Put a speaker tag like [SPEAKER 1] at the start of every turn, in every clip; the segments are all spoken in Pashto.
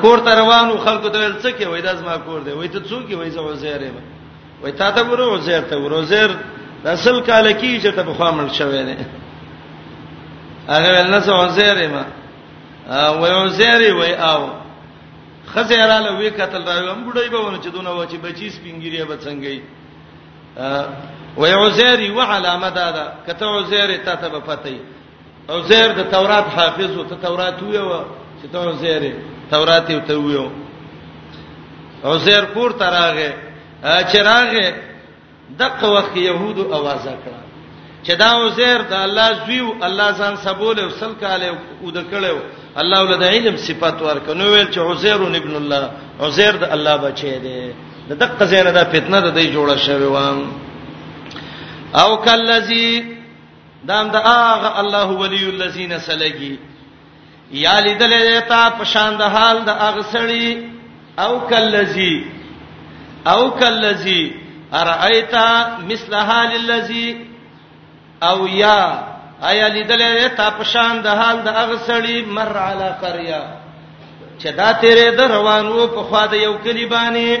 [SPEAKER 1] کور ته روانو خلکو ته ول څه کې وای دا زما کور دی وای ته څوک وای زه عزیر یم وای تا ته ورو عزیر ته ورو عزیر د اصل کال کې چې ته په خامل شوې نه هغه ول نه څو عزیر یم وای عزیر وای او خزیراله وی قتل راوي هم ګډای به ونه چې دونه و چې بچی سپینګیری به څنګه وي وای عزیر و علامه دا ده کته عزیر ته ته به پته او زیر د تورات حافظ او ته تورات ویو چې ته زیر تورات یو ته ویو او زیر کور تراغه چراغه دغه وخت يهودو आवाज کړه چې دا عزیر د الله زویو الله ځان سبول او سل کاله او د کړو الله ولدا علم صفات ورکنو ویل چې عزیر ابن الله عزیر د الله بچی دی د دقه زینه د فتنه د دی جوړه شوی و او کلذي دا هم د هغه الله ولی الذین سلګي یا لیدل تا په شان د حال د هغه سړی او کلذي او کلذي ارایتا مثل حال الذی او یا آیا لیدل تا په شان د حال د هغه سړی مر علی قريه چې دا تیرې د روانو په خوا د یو کلی باندې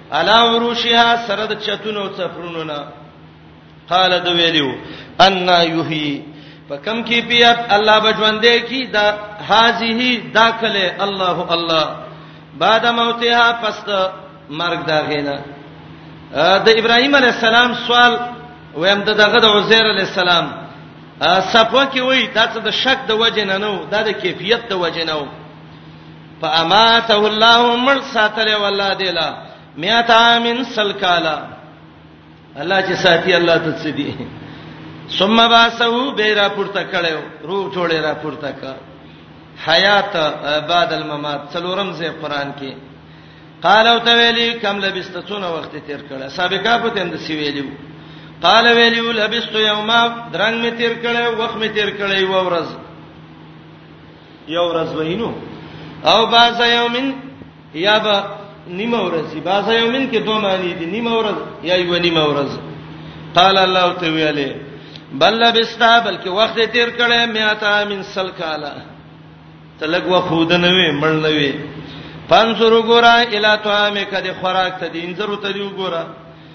[SPEAKER 1] علا عروشها سره د چتونو څخرونو نه قال د ویلو ان یحی پکم کی پیات الله بجوندې کی دا هذه داخله الله الله بعد موتها پس مرګ دا غینا د ابراهیم علی السلام سوال ویم د دغه د عزیر علی السلام صفه کې وای دا څه د شک د وجه نه نو دا د کیفیت د وجه نه نو فاماته الله مړ ساتره والله دیلا میاتا من سلکالا الله چې ساتي الله ته څه دي ثم باسو به را پورته کړو روح جوړه را پورته کا حیات بعد الممات څلورم ځای قران کې قال او ته ویلی کم لبست څونه وخت تیر کړه سابقہ په تند سی ویلو قال ویلی لبست یوما درنګ می تیر کړه وخت می تیر کړه یو ورځ یو ورځ وینو او باز یومن یا با نیمه ورځ باز یومن کې دوه معنی دي نیمه ورځ یا یو نیمه ورځ قال الله ته ویاله بل لبستا بلکې وخت تیر کړي میاتا من سل کالا تلګ و خود نه وي مړ نه وي پنځور ګورا الی طعام کده خوراک ته دي انځر ته دی ګورا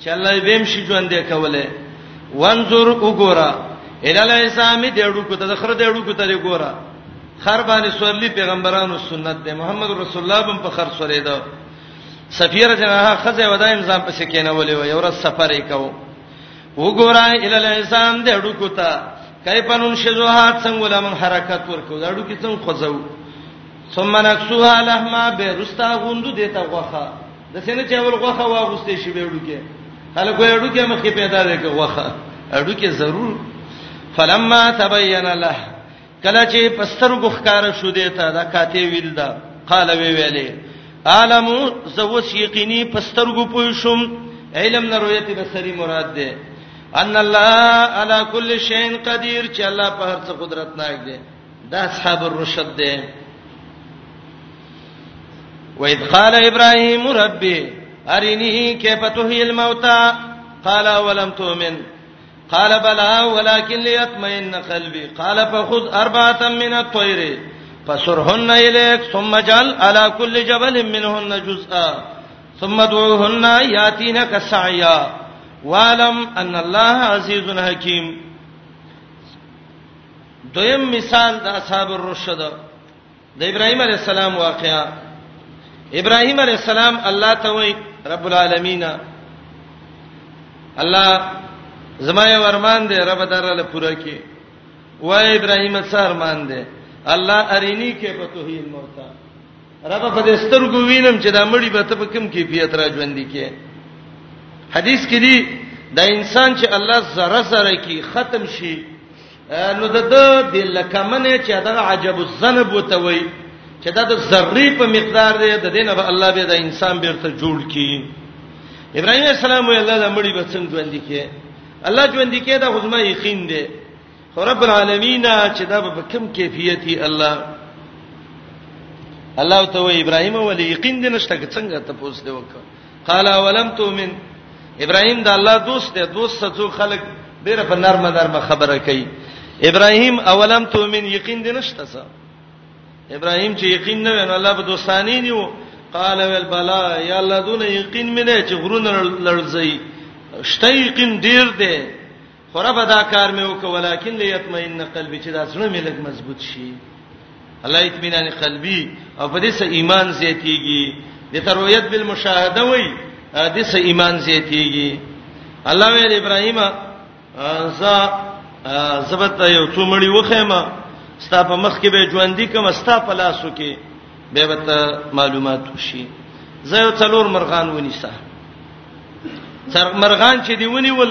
[SPEAKER 1] چې الله یې بیم شي ژوندې کوله وانظر وګوره الال اسلامي د اړو کو ته د خره د اړو کو ته وګوره خر باندې سورلی پیغمبرانو سنت ده محمد رسول الله بم په خر سورې ده سفیر جناه خزه ودایم ځان پسې کېنولې و یو ورځ سفر یې کو وګوره الال اسلام د اړو کو ته کیفنون شذوهات څنګه لمن حرکت ورکو د اړو کې څنګه خوځو ثم نکسوها لهما به رستا غوندو دیتا غوخه د سینې چې اول غوخه واغوستې شي به وډوکه خلک وې وډوکه مخې پیدا دی که غوخه وډوکه ضرور فلما تبين له کله چې پستر غخکار شو دی ته دا کاته ویل دا قال وی ویلې عالم زوس یقیني پستر غو پوي شوم علم نه رؤیت بصری مراد ده ان الله على كل شيء قدير چې الله په هر څه قدرت ناک دی دا اصحاب الرشد دی وإذ قال إبراهيم ربي أرني كيف تحيي الموتى قال ولم تؤمن قال بلى ولكن ليطمئن قلبي قال فخذ أربعة من الطير فسرهن إليك ثم جعل على كل جبل منهن جزءا ثم ادعوهن ياتينك سعيا والم ان الله عزیز حکیم دویم مثال د اصحاب الرشد د ابراهیم علی السلام واقعا ابراهیم علی السلام الله ته وای رب العالمین الله زما یې ورمان دې رب دراله پوره کې وای ابراهیم سر مان دې الله ارینی کې په توحید موتا رب په دې سترګو وینم چې دا مړی به ته په کوم کیفیت را ژوند کې حدیث کې دی دا انسان چې الله زره زره کې ختم شي نو د د لکمنه چې دغه عجب الذنب وتوي چې دا د ذری په مقدار دی د دینه به الله به د انسان بیرته جوړ کی ابراهیم السلام وی الله د مړي به څنګه ژوند کی الله ژوند کی دا خدما یقین دی خو رب العالمین چې دا به کوم کیفیت دی الله الله ته وی ابراهیم ولی یقین دې نشته څنګه ته پوښتنه وکړه قال ولم تؤمن ابراهيم د الله دوست دی دوست څو خلک ډیره په نرمه نرمه خبره کوي ابراهيم اولم تؤمن یقین دې نشته څه ابراهيم چې یقین نه ویني الله په دوستانی نیو قال ول بلا یا الله دونه یقین مې نه چې غرونه لړځي شته یقین ډیر دی خو رب دا کار مې وکړ ولکن ليطمئن قلبي چې دا زړه مې لږ مضبوط شي الله اطمینان قلبي او په دې سه ایمان زیاتیږي د ترویت بالمشاهده وای د سه ایمان زیاتیږي الله ویل ابراهیم ز زبت یو څومړی وخېما ستا په مخ کې به ژوندۍ کوم ستا په لاسو کې به وت معلومات وشي زه یو څلور مرغان ونیسه څر مرغان چې دی ونیول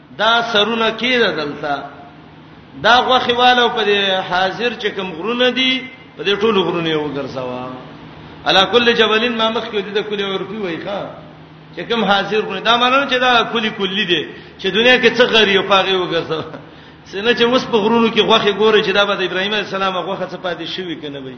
[SPEAKER 1] دا سرونه کېده دلته دا غوخي والو په حاضر چې کوم غرونه دي په دې ټولو غرونه یو ګرځوا علا کل جبلین ما مخ کې د کلی اورپی وای ښا چې کوم حاضر غرونه دا مانو چې دا کلی کلی دي چې دنیا کې څه غری او پاغي وګرځوا سینه چې اوس په غرونو کې غوخي ګوري چې دا به د ابراهیم علی السلام غوخه څه پاتې شوی کنه وای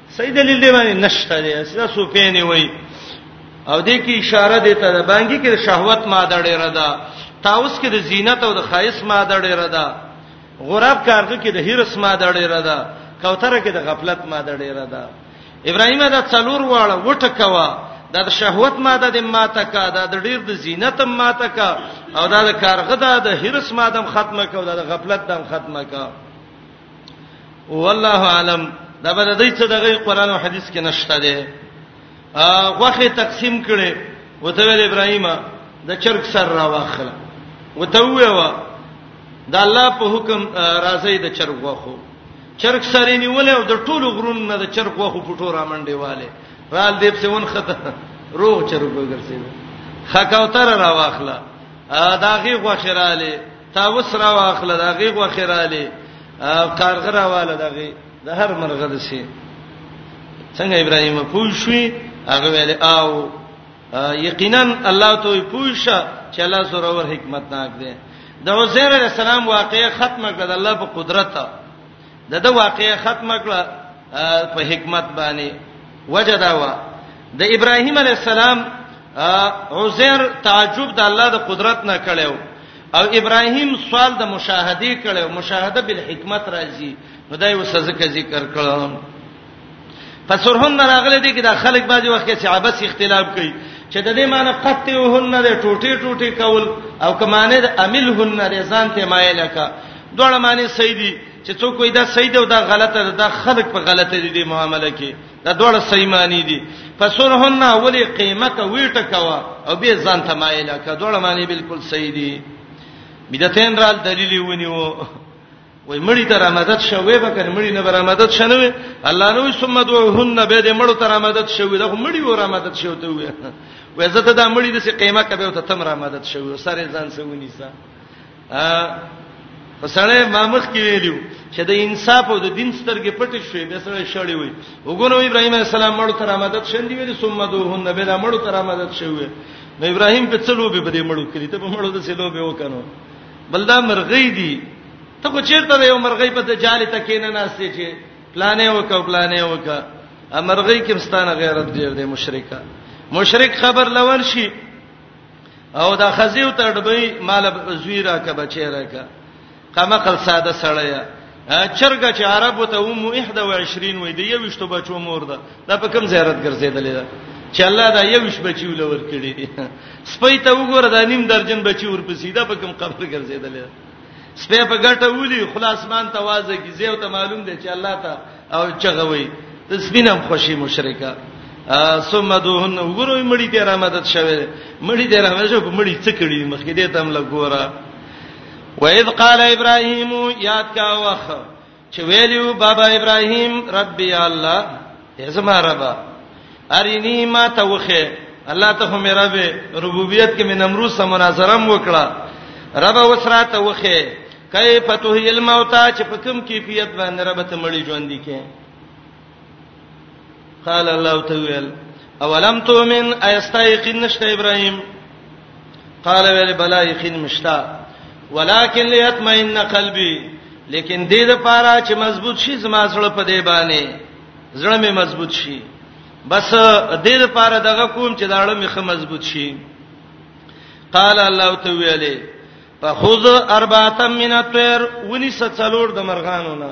[SPEAKER 1] صحیح دلیل دی باندې نشته دی اساسا سوپین وي او دې کې اشاره دی ته باندې کې شهوت ماده ډیره ده تاوس کې د زینت او د خایس ماده ډیره ده غراب کارغه کې د هرس ماده ډیره ده کوتره کې د غفلت ماده ډیره ده ابراهیم دا څلور واړه وټکوا دا د شهوت ماده د ماته کا دا د ډیر د زینت ماته کا او دا د کارغه دا د هرس ماده ختمه کا او دا د غفلت دم ختمه کا والله عالم دا به د دې څه دغه قران او حديث کې نشته دی غوخه تقسیم کړي وته ویل ابراهیم د چرګ سر را واخله وته ویوا د الله په حکم راځي د چرګ غوخو چرګ سره نیول او د ټولو غرون نه د چرګ غوخو پټو را منډي والے رال دیب سه ون خطه روغ چرګ وګرځي خکاوتر را واخله داغي غوخه رااله تا وسرا واخله دا غي غوخه را لې کارغه را واله دغه د هر مرغه د سي څنګه ابراهيم پوه شوې هغه ویل او یقینا الله ته پوه شه چې الله سره ور حکمت ناک دی د عزیر علی السلام واقعې ختمه کړه د الله په قدرت ده د واقعې ختمه کړه په حکمت باندې وجداوا د ابراهیم علی السلام عزیر تعجب د الله د قدرت نه کړو او ابراهیم سوال د مشاهده کړو مشاهده بل حکمت راځي نو دای وسزکه ذکر کړو فسرهن راغله دي کې د خلک باندې وخت کې عباس اختلاف کوي چې د دې معنی قطعهن د ټوټي ټوټي کول او کمانه د عملهن رضان ته مایل کا دوړ معنی صحیح دي چې څوک وي دا صحیح دی او دا غلطه ده دا خلق په غلطه دي د معاملې کې دا ډول صحیح معنی دي فسرهن ولي قیمته ویټه کوا او به ځان ته مایله کا ډول معنی بالکل صحیح دي بدعتین رال دلیل ونیو وای مړی تر امدد شوې به کنه مړی نه بر امدد شنوې الله نو ثم دعوهن به دې مړو تر امدد شوې دا مړی ور امدد شوې ته وې وې زه ته دا مړی د سي قیمه کبه ته تم را امدد شوې سره ځان سونی سره ا سړی ما مخ کې ویلو چې د انصاف او د دین سترګې پټې شوې به سره شړې وي وګورو ابراهیم السلام مړو تر آمدت شندې ویلې ثم دوهن بلا مړو تر آمدت شوې نو ابراهیم په څلو به بده مړو کړی ته په مړو د څلو به وکنو بلدا مرغې دي ته کو چیرته یو مرغې په دجال ته کینې نه ناشته چې پلانې وکاو پلانې وکا امرغې کمستانه غیرت ډیر دی مشرکا مشرک خبر لور شي او دا خزیو ته ډبې مال زویرا کا بچی راکا قمقل ساده سړیا چرګه چې عربو ته ومو 21 وې دی یو شتو بچو مور ده دا په کوم زیارت ګرځیدلې ده چې الله دا یو شپه چې ولور کړی سپې ته وګوره دا نیم درجن بچی ورپسې دا په کوم قبر ګرځیدلې ده سپه په ګټه ودی خلاصمان ته وازه کی زیو ته معلوم دی چې الله ته او چغوي تسبینم خوشي مشرکا ثم دوهن وګورو مړی ته را مدد شوه مړی ته را مدد شوه مړی څه کړی مخې دې تم لګورا وَإِذْ قَالَ إِبْرَاهِيمُ یاد کا وخت چې ویلو بابا ابراهيم ربي الله ازما رب ارینی ما ته وخه الله ته هم رب ربوبیت کې من امروز سره مناظره وکړه رب وسرا ته وخه کیف تهی الموت چې په کوم کیفیت باندې رب ته مړی ژوند دي کې قال الله تعالی اولم تؤمن ایستایقین نشته ابراهیم قال ویل بلا یقین مشتا ولکن لیتمئن قلبی لیکن دې د پاره چې مضبوط شي زما سره په دې باندې زړه مې مضبوط شي بس دې د پاره دغه کوم چې دا اړه مې مضبوط شي قال الله تعالی فخذ اربعه من الطير ونس څلور د مرغانو نه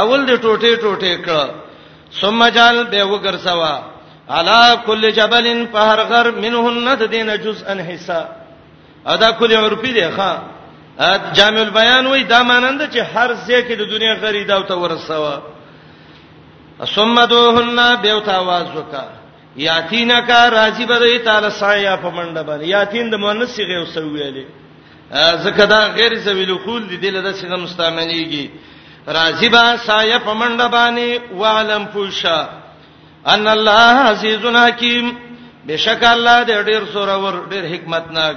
[SPEAKER 1] اول دې ټوټه ټوټه کړ ثم جال به وګرځوا علا کل جبل په هر غر منهن د دین جزءا حصہ ادا کل عرفی دی ښا جامع البیان وای دا مانند چې هر ځای کې د دنیا غری دا ته ورسوا ثم دوهن به تاواز وکړه یاتینا کا راضی بده تعالی سایا په منډه باندې یاتین د مؤنث صيغه اوسه ویلې زکه دا غیر ذویل خول دي دله د صيغه مستعمليږي راضی با سایا په منډه باندې وعلم پوشا ان الله عزیز حکیم بشک الله دې ډیر سورور ډیر حکمتناک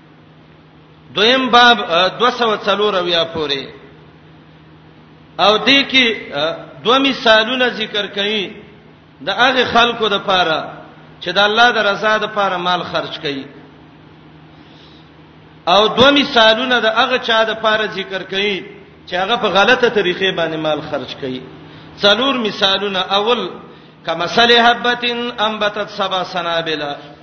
[SPEAKER 1] دویم باب 204 اویا پورې او دې کې دوه مثالونه ذکر کړي د هغه خلکو د پاره چې د الله د رضا د پاره مال خرج کړي او دوه مثالونه د هغه چا د پاره ذکر کړي چې هغه په غلطه طریقې باندې مال خرج کړي څلور مثالونه اول کمثله حبتن انبتت سبع سنابلا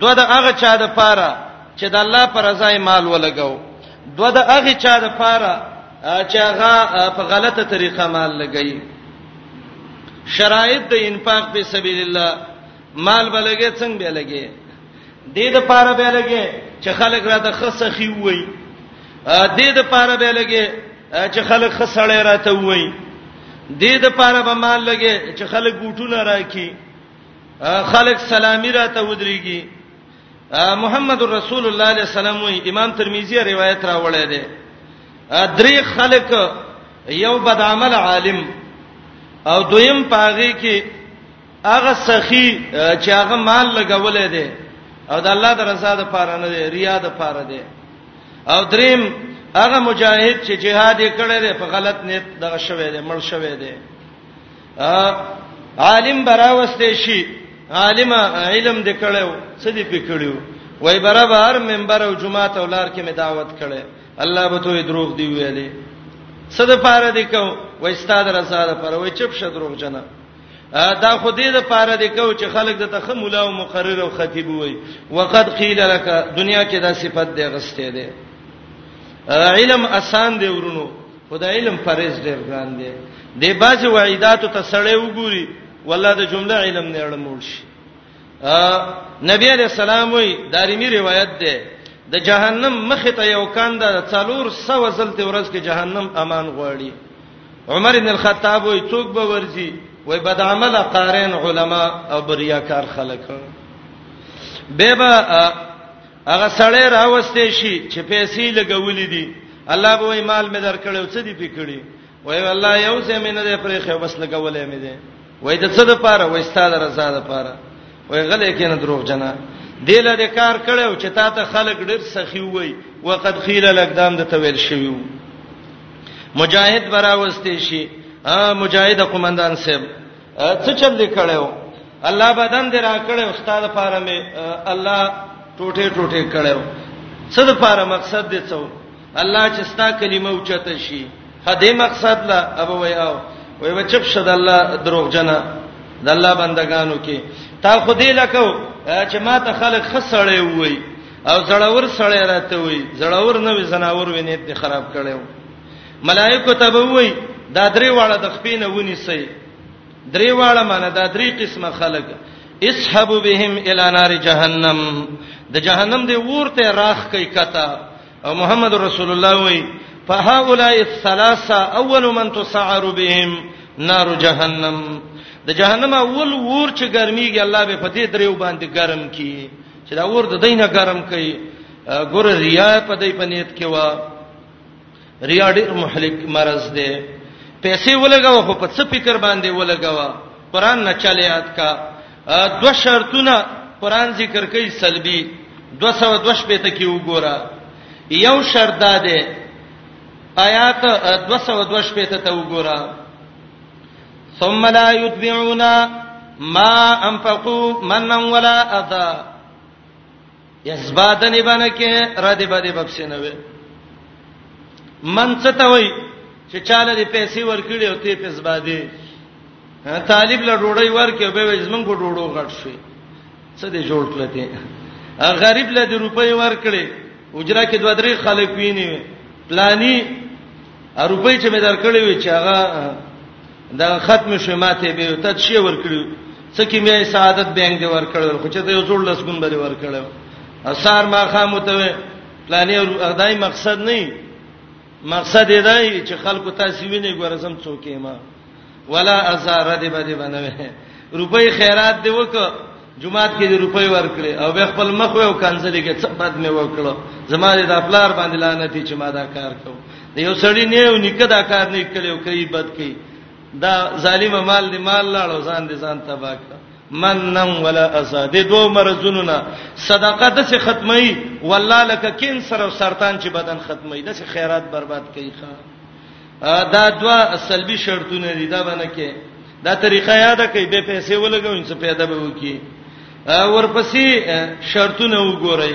[SPEAKER 1] دوه د هغه چا د پاره چې د الله پر رضا یې مال ولګاو دوه د هغه چا د پاره چې هغه په غلطه طریقه مال لګی شرایط د انفاق په سبیل الله مال بلګې څنګه به لګې د دې لپاره به لګې چې خلک را د خصه خي وای د دې لپاره به لګې چې خلک خسړې راته وای د دې لپاره به مال لګې چې خلک ګوټونه راکې خلق سلامي راته ودرېږي محمد رسول الله علیه السلام وی امام ترمذی روایت راوړی دی درې خلق یو بد عمل عالم او دویم پاغي کې هغه سخی چې هغه مال لګولې دی او د الله د رضا د پاره نه دی ریا د پاره دی او دریم هغه مجاهد چې جهاد یې کړی دی په غلط نیت دغه شوی دی مړ شوی دی عالم براوسته شي عالم علم دې کړو څه دې پکړیو وای برابر منبر او جمعه ته ولار کې می دعوت کړي الله به ته دروغ دی ویلې صد پاره دې کو وای استاد رضا ده پر وای چپ شه دروغ جنا دا خو دې ده پاره دې کو چې خلک د تخ مولا او مقرر او خطیب وای وقد قیل لك دنیا کې دا صفت دې غسته ده علم آسان دی ورونو خدای علم فرض ډیر ګران دی د باج وعیدات ته سړی وګوري والله د جمله علم نه اړمول شي نبی علیہ السلام وی دارمی روایت ده د جهنم مخ ته یو کاند د 400 زلته ورځ کې جهنم امان غواړي عمر بن الخطاب وی څوک به ورځي وای بد عمل قارین علما او بریاکار خلک به به هغه سړی راوستې شي چې پیسې لګولې دي الله به وای مال مې درکړو څه دی پکړي وای والله یو څه مې نه دی پرې خو بس لګولې مې دي وای د څه د پاره وای ستاد رضا د پاره وای غلې کې نه دروغ جنا دله د کار کړو چې تا ته خلک ډېر سخی وای وقد خیل لګدام د تویل شویو مجاهد براوستې شي ا مجاهد قومندان صاحب څه چل دې کړو الله بدن دې را کړو استاد لپاره مې الله ټوټه ټوټه کړو څه د لپاره مقصد دې څو الله چې ستا کلمه اوچته شي هدې مقصد لا ابو وای او وای بچب شد الله دروغ جنا د الله بندگانو کې تا خو دې لکو چې ما ته خلک خسړې وای او زړور سړې راته وای زړور نه وي زناور وینې دې خراب کړو ملائکه ته به وای دا درې واړه د خپې نه ونی سي درې واړه معنی دا درې قسمه خلق اسحب بهم الى نار جهنم د جهنم دی ورته راخ کوي کته او محمد رسول الله وای فهؤلاء الثلاثه اول من تسعر بهم نار جهنم د جهنم اول ور چې ګرميږي الله به پدې دریو باندې ګرم کی چې دا ور د دینه ګرم کوي ګور ریا په دې پنیت کې وا ریا ډیر مهلک مرز دی پیسې ولګاو خو په څه فکر باندې ولګاو قران نه چلے یاد کا دو شرطونه قران ذکر کوي سلبي 202 شپه ته کې وګوره یو شرط دا دی آیات 202 شپه ته ته وګوره ثم لا يتبعون ما انفقوا منا ولا اذى یزبادنی باندې کې را دې باندې بپسې نه وي من څه ته وای چې چاله دې پیسې ورکړي او ته پیسې باندې طالب له ډوړی ورکې به زمونږ په ډوړو غټ شي څه دې جوړ کړته غریب له دې روپۍ ورکړي اجرا کې دوه درې خلک ویني پلاني روپۍ چې مې درکړې وي چې هغه دا ختم شوه ماته به ته شي ورکړو څه کې مې سعادت بانک دی ورکړل خو چې ته یو جوړ لسګون بری ورکړل اسار ما خامو ته پلانې اغدای مقصد نه مقصد دی چې خلکو تاسو ویني ګورزم څوکې ما ولا ازار دې باندې باندې روپۍ خیرات دی وک جمعات کې دې روپۍ ورکړي او به خپل مخ و او کانسلې کې څه بد مې وکړو زما دې د خپلار باندې لعنت چې ما دا کار کو دی یو سړی نه یو نکه دا کار نه کړو کوي بد کوي دا ظالم مال دې مال لاړو ځان دې ځان تباہ کړ من نم ولا اسا دې دوه مرزونو نه صدقه د څه ختمي والله لک کینسر او سرطان چې بدن ختمي د څه خیرات برباد کوي ښا دا دوا سلبي شرطونه دي دا باندې کې دا طریقه یاد کړئ به پیسې ولګو ان څه پیدا به وکي ورپسې شرطونه وګورئ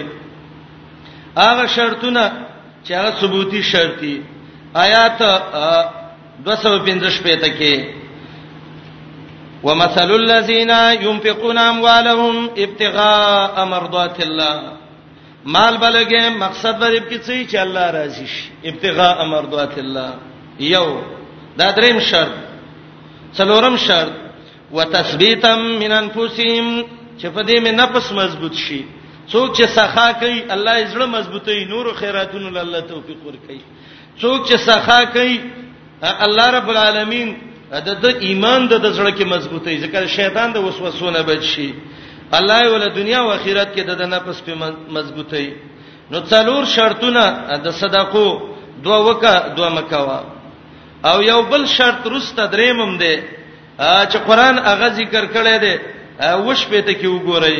[SPEAKER 1] هغه شرطونه چې هغه ثبوتی شرطي آیات 215 پته کې ومثل الذين ينفقون اموالهم ابتغاء مرضات الله مال بلګه مقصد به پیڅې چې الله راضي شي ابتغاء مرضات الله یو دا دریم شرط څلورم شرط وتثبیتا من انفسهم چې په دې مې نفس مضبوط شي څوک چې سخا کوي الله یې زړه مضبوطوي نور خیراتونو الله توفیق ورکړي څوک چې سخا کوي الله رب العالمین د د ایمان د زړه کې مضبوطی ځکه شیطان د وسوسونه بچ شي الله ول دنیا او آخرت کې د د نفس په مضبوطی نو څلور شرطونه د صدقو دوا وکا دوا مکوا او یو بل شرط رسته درېمم دی چې قران هغه ذکر کړی دی وش پته کې وګورئ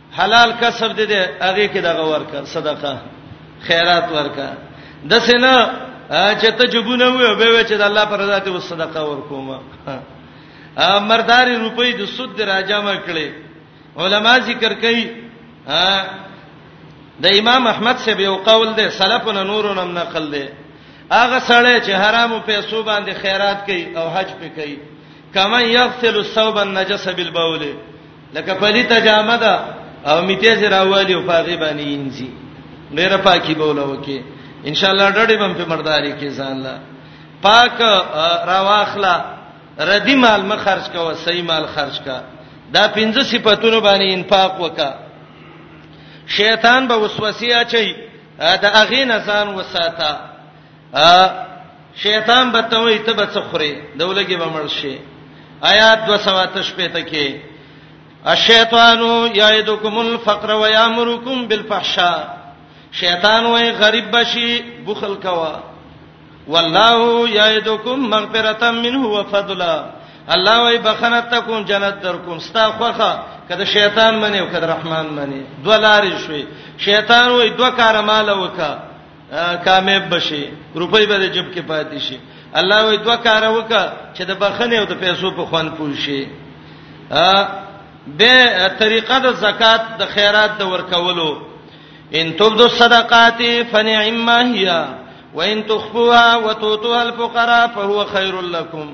[SPEAKER 1] حلال کسب دې دې هغه کې دغه ورکا صدقه خیرات ورکا د سینا چې ته جبونه وې به وې چې د الله پر ذات و صدقه ورکوم مرداري روپۍ د سود راجامه کړي علما ذکر کوي د امام احمد سے به قول ده سلفنا نورنا من نقل ده هغه سړی چې حرامو پیسو باندې خیرات کوي او حج پې کوي کما یغسل الثوب النجس بالبول لکه پلی تجامه ده او میته زرا والی او پاغي باندې انځي ډیره پاکي بوله وکي ان شاء الله ډډې بم په مرداري کې ځان لا پاک راواخلا ردی مال م خرج کا و صحیح مال خرج کا دا پنځه صفاتونو باندې انفاق وکا شیطان به وسوسه اچي دا اغه نه ځان وساته شیطان به ته وي ته به څخري دولګي به مړ شي آیات 208 ته کې الشیطان یعدکم الفقر و یامرکم بالفحشاء شیطان وای غریب بشي بخل کوا والله یعدکم مغفرتا منه وفضلا الله وای بخنه تکون جنت درکوم ستا خوخه کده شیطان منی او کده رحمان منی دولار شوي شیطان وای دوه کار مال وکا کامیاب بشي روپۍ به د جب کې پاتې شي الله وې دوه کار وکړه چې د بخنه او د پیسو په خوان پوه شي به طریقه د زکات د خیرات د ورکولو ان تبدو الصدقات فنعم ما هي وان تخفوها وتؤتوها الفقراء فهو خير لكم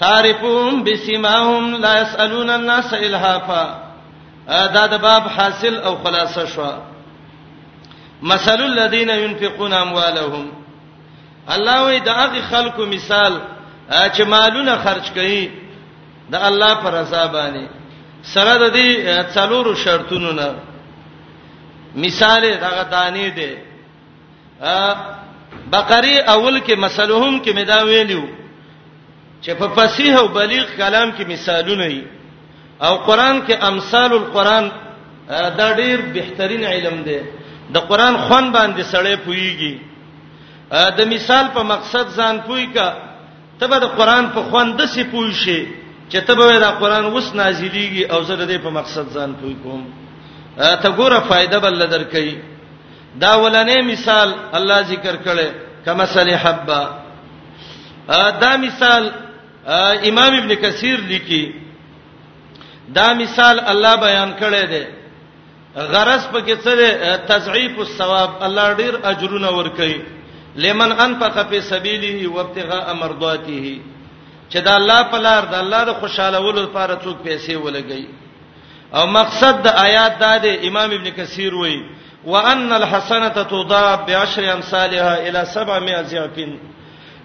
[SPEAKER 1] تعرفهم بسماهم لا يسالون الناس الهافا دا د باب حاصل او خلاصه شو مثل الذين ينفقون اموالهم الله وی دا هغه خلکو مثال چې مالونه خرج کوي د الله پر رضا باندې سره د دې څلورو شرطونو نه مثال دغه دانی دی بقره اول کې مسلهم کې مدا ویلو چې په فصیح او بلیغ کلام کې مثالونه دي او قران کې امثال القران دا ډیر بهترین علم دی د قران خوان باندې سړی پويږي د مثال په مقصد ځان پوي کا تبه د قران په خوان د سی پوي شي چې تبه د قران وس نازلېږي او زه د دې په مقصد ځان پوي کوم ته ګوره فائدہ بل درکې دا ولنې مثال الله ذکر کړي کما مثال حبه دا مثال امام ابن کثیر لیکي دا مثال الله بیان کړی دی غرض پکې څه دی تضعیف الثواب الله ډیر اجرونه ورکړي لمن انفق فی سبیله وابتغاء مرضاته چې دا الله په لار د الله د خوشاله ولو لپاره څوک پیسې ولګي او مقصد د آیات دا دی امام ابن کثیر وایي وان الحسنه تضاعف بعشر امثالها الى 700 ضعف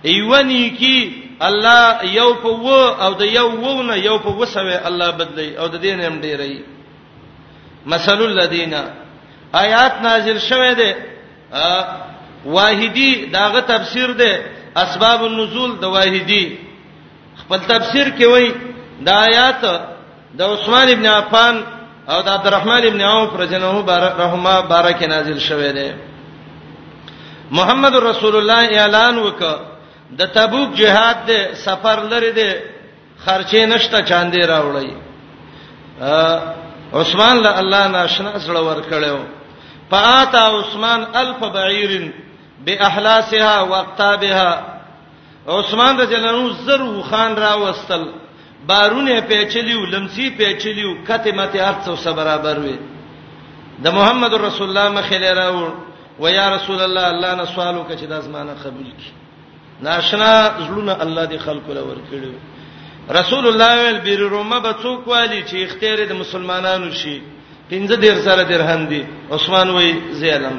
[SPEAKER 1] ایونی کی الله یو په و او د یو وونه یو په وسوي الله بدلی او د دین هم ډیری مثل الذین آیات نازل شوه دی واحدی داغه تفسیر دی اسباب النزول د واحدی خپل تفسیر کې وای د آیات د عثمان ابن عفان او د عبدالرحمن ابن عوف رجنه رحمه بارک نازل شوه دی محمد رسول الله اعلان وک د تبوک جهاد د سفر لري د خرچې نشته چاندې راوړی عثمان له الله ناشنا سره ور کړو فاتا عثمان الف بعیر باحلاسها واقتابها عثمان رضی الله عنه زر وخان را وستل بارونه پیچلیو لمسی پیچلیو کته ماته ارڅ او برابر وي د محمد رسول الله مخې لراو و یا رسول الله الله نه سوالو کچ د ازمانه قبول کی ناشنا زړونه الله دی خلکو لور کړو رسول الله ویل بیر رومه به څوک والی چې اختیار د مسلمانانو شي پنځه دیر سره درهم دي عثمان وای زیلم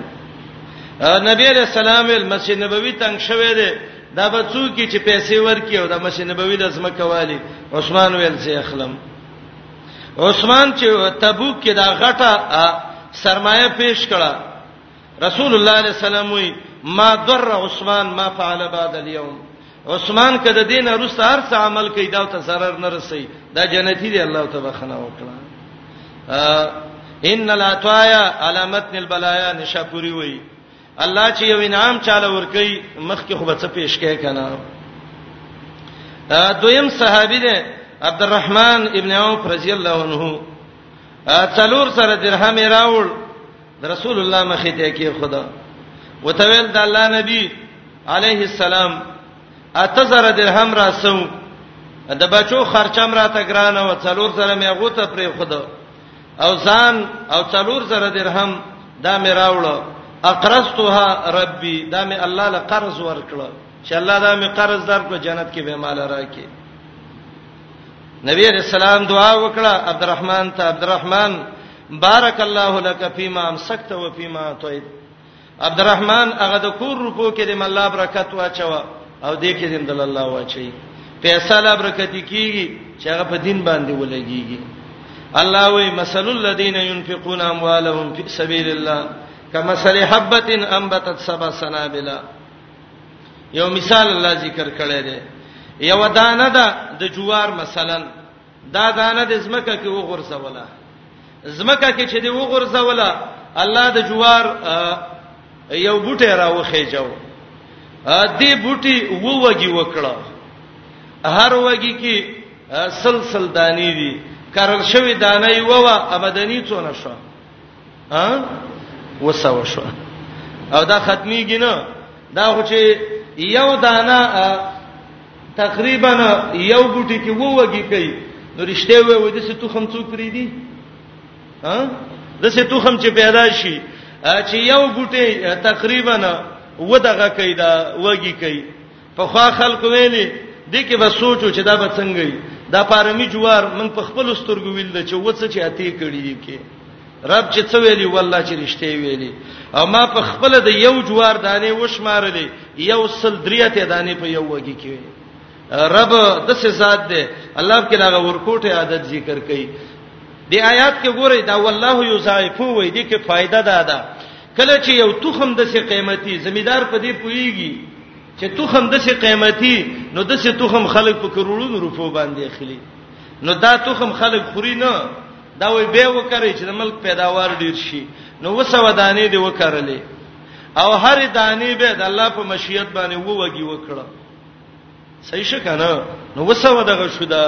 [SPEAKER 1] نبی علیہ السلام مسجد نبوي تنگ شوه دی دا به څوک چې پیسې ورکي او د مسجد نبوي د زما کوالی عثمان ویل چې اخلم عثمان چې تبوک کې دا غټه سرمایه پیش کړه رسول الله علیه السلام وی ما در عثمان ما فعل بعد اليوم عثمان کده دین ارسته هر څه عمل کوي دا ته zarar نه رسي دا جنتی دی الله تعالی خنا وکړه ان الاتایا علامت البلایا نشاپوری وای الله چې یو انعام چاله ور کوي مخ کې خو به څه پیش کوي کنه دویم صحابي دی عبدالرحمن ابن عوف رضی الله عنه څلور سره درهم راوړ رسول الله مخې ته کې خدا وتویل د الله نبی علیه السلام اتزر درهم راسو د بچو خرچم راته ګرانه و څلور سره مې غوته پرې خدا او ځان او څلور سره درهم دا مې راوړو اقرضتها ربي دا مې الله له قرض ورکړه چې الله دا مې قرض درکړو جنت کې به مال راکې نبی رسول الله دعا وکړه عبدالرحمن ته عبدالرحمن بارک الله لك فيما امسكت وفيما اعطيت عبد الرحمن هغه د کور روپو کې د مله برکت واچو او دې کې د الله واچي پیسې لا برکت کیږي چې هغه په دین باندې ولګيږي الله وی مثل الذين ينفقون اموالهم في سبيل الله کمثل حبه انبتت سبع سنابل یو مثال الله ذکر کړی دی یو دانه ده د جوار مثلا دا دانه د زمکه کې وغورځوله زمکه کې چې دی وغورځوله الله د جوار یو بوټی راوخې جو دې بوټي ووږي وکړه هر وږي کې سلسل دانی دي کرل شوی دانه یو و امدنی څونه شو ها وسو شو او دا ختميږي نه دا خو چې یو دانه تقریبا یو بوټي کې ووږي کوي نو رښتې وې وې د څه تخم څوک پری دي ها د څه تخم چې پیدا شي چې یو بوټي تقریبا و دغه کوي دا وږي کوي په خوا خلکو ویلي دي کې به سوچو چې دا به څنګه وي دا پارمی جوار من په خپل سترګو ویل چې وڅ چې اتی کړی دي کې رب چې څه ویلي والله چې رښتې ویلي او ما په خپل د یو جوار دانه وشمارلې یو سل دریته دانه په یو وګی کې رب د څه ذات دی الله کې لاغه ورکوټه عادت ذکر کړي دی آیات کې ګورئ دا والله یصایفو وې دي کې فائدہ ده ده کله چې یو تخم د څه قیمتي زمیدار په دې پويږي چې تخم د څه قیمتي نو د څه تخم خلک په کروڑونو روپو باندې اخلي نو دا تخم خلک خوري نه دا وي به وکړي چې د ملک پیداوار ډیر شي نو وسو دانې دی وکړلې او هر دانې به د الله په مشیت باندې ووږي وکړه صحیح شکنه نو وسو دغه شو دا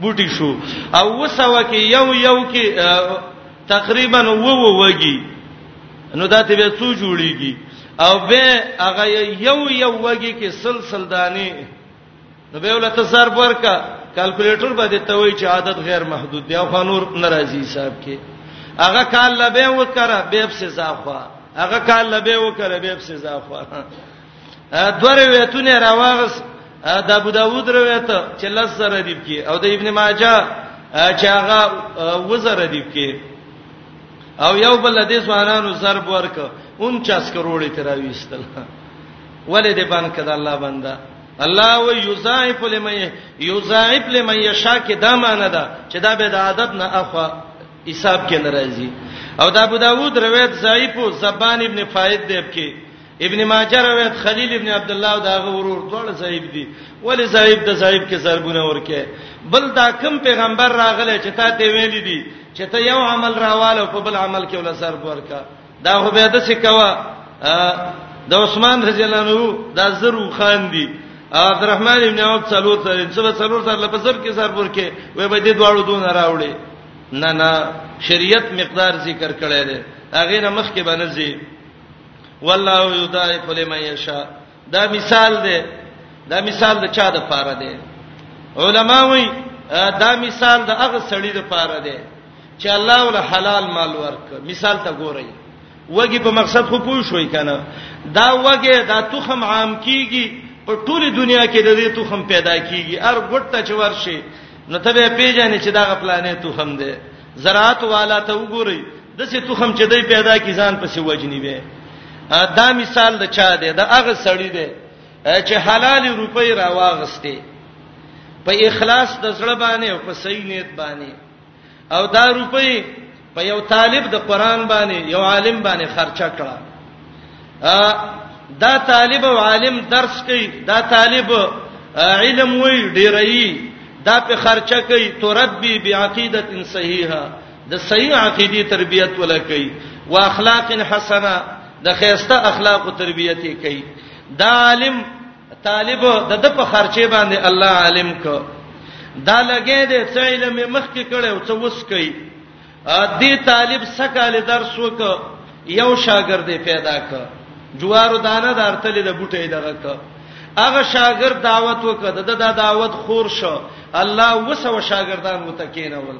[SPEAKER 1] بوټي شو او وسو کې یو یو کې تقریبا وو وږي نو دا ته به څو جوړیږي او به هغه یو یو وږي کې سلسل دانی نو به ولته سر ورکا کیلکولیټر باندې ته وای چې عادت غیر محدود دی او خانور ناراضي حساب کې هغه کال لبه وکړه به په سزا خو هغه کال لبه وکړه به په سزا خو دوه روایتونه راوغس د ابو داوود روایت چې لز سره دی کې او د ابن ماجه چې هغه وزره دی کې او یو بل د ځوانانو ضرب ورک 49 کروڑ تراويستل ولې دې باندې کده الله بندا الله و یضاعف لمن یضاعف لمن یشا کې دا معنی ده چې دا به د عادت نه اخوا حساب کې ناراضي او دا ابو داوود روایت ضعیف او زبان ابن فائد دیب کې ابن ماجه روایت خلیل ابن عبد الله دا غورور ټول صاحب دي ولی صاحب د صاحب کې سرګونه ورکه بل دا کم پیغمبر راغله چې تا ته ویل دي چې ته یو عمل راواله په بل عمل کې ول سر ورکه دا خو به د سکوا د عثمان رضی الله عنه دا زرو خان دي عبدالرحمن ابن عوف څلور سره څلور څلور سره لپسر کې سر ورکه وې به دې دواړو دون راوړي نه نه شریعت مقدار ذکر کړی دی هغه نه مخ کې باندې والله یضاعف لمن یشاء دا مثال دی دا مثال د چا د پاره دی علما وی دا مثال د هغه سړی د پاره دی چې الله ول حلال مال ورک مثال ته ګورئ وګي په مقصد خو پوه شوي کنه دا وګي دا تخم عام کیږي په ټوله دنیا کې د دې تخم پیدا کیږي ار ګټه چې ورشي نو ته به پیژنې چې دا غپلانې تخم دی زراعت والا ته وګورئ دسه تخم چې دی پیدا کی ځان پسې وجنی وي دا مثال د چا دی د هغه سړی دی چې حلال روپۍ راواغسته په اخلاص د زړه باندې او په صحیح نیت باندې او دا روپۍ په یو طالب د قران باندې یو عالم باندې خرچه کړه دا طالب او عالم درس کوي دا طالب علم وی ډیرایي دا په خرچه کوي تربي بعقیده صحیحه د صحیح عقیده تربیت ولا کوي واخلاق حسنه د خیسته اخلاق او تربیت کوي دا عالم طالب د د په خرچه باندې الله عالم کو دا لګې دې څه علم مخ کې کړي او څه وس کوي دې طالب سکهاله درس وک یو شاګرد پیدا ک جوارو دانه دارتلې د بوټې دغه ک هغه شاګرد دعوت وکړه د دا دعوت خور شو الله وسو شاګردان متکینول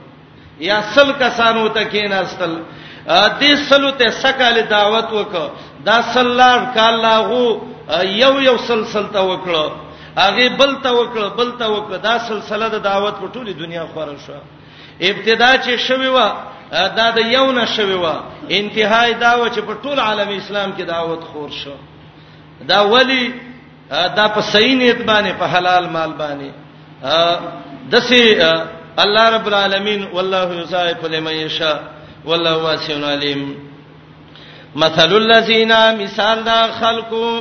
[SPEAKER 1] یا سل کسان متکیناستل دې سلو ته سکهاله دعوت وکړه دا سلار کاله غو یو یو سلسله تا وکړه هغه بل تا وکړه بل تا وکړه دا سلسله د دعوت په ټوله دنیا خور شو ابتدا چې شوی و دا د یو نه شوی و انتهای دا و چې په ټول عالم اسلام کې دعوت خور شو دا ولی دا په صحیح نیت باندې په حلال مال باندې دسه الله رب العالمین والله یصائف لمن یشاء والله واسع علیم مثل الذین مثال دا خلقو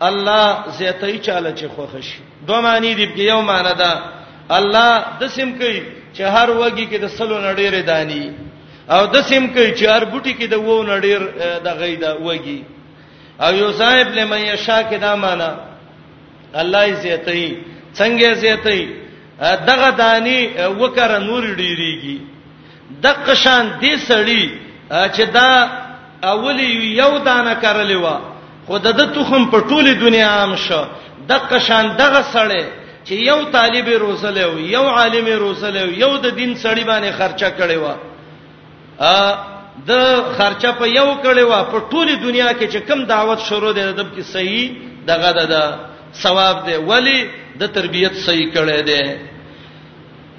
[SPEAKER 1] الله زیاتای چاله چې خوښ شي دوه معنی دی په یو معنی ده الله د سیم کوي چې هر وګي کې د سلو نړیر دانی او د سیم کوي چې هر بوټي کې د وو نړیر د غیدا وګي او یو صاحب لمن یشا کې دا معنی الله یې زیاتای څنګه زیاتای دغه دانی وکړه نور ډیریږي دغه شان دې سړی چې دا اولی یو دانه کرلې و خو د د تخم په ټوله دنیا عام شو دغه شان دغه سړی چې یو طالب روزلې و یو عالم روزلې و یو د دین سړی باندې خرچه کړې و د خرچه په یو کړې و په ټوله دنیا کې چې کم دعوت شروع دی د کی صحیح دغه د ثواب دی ولی د تربیت صحیح کړې دی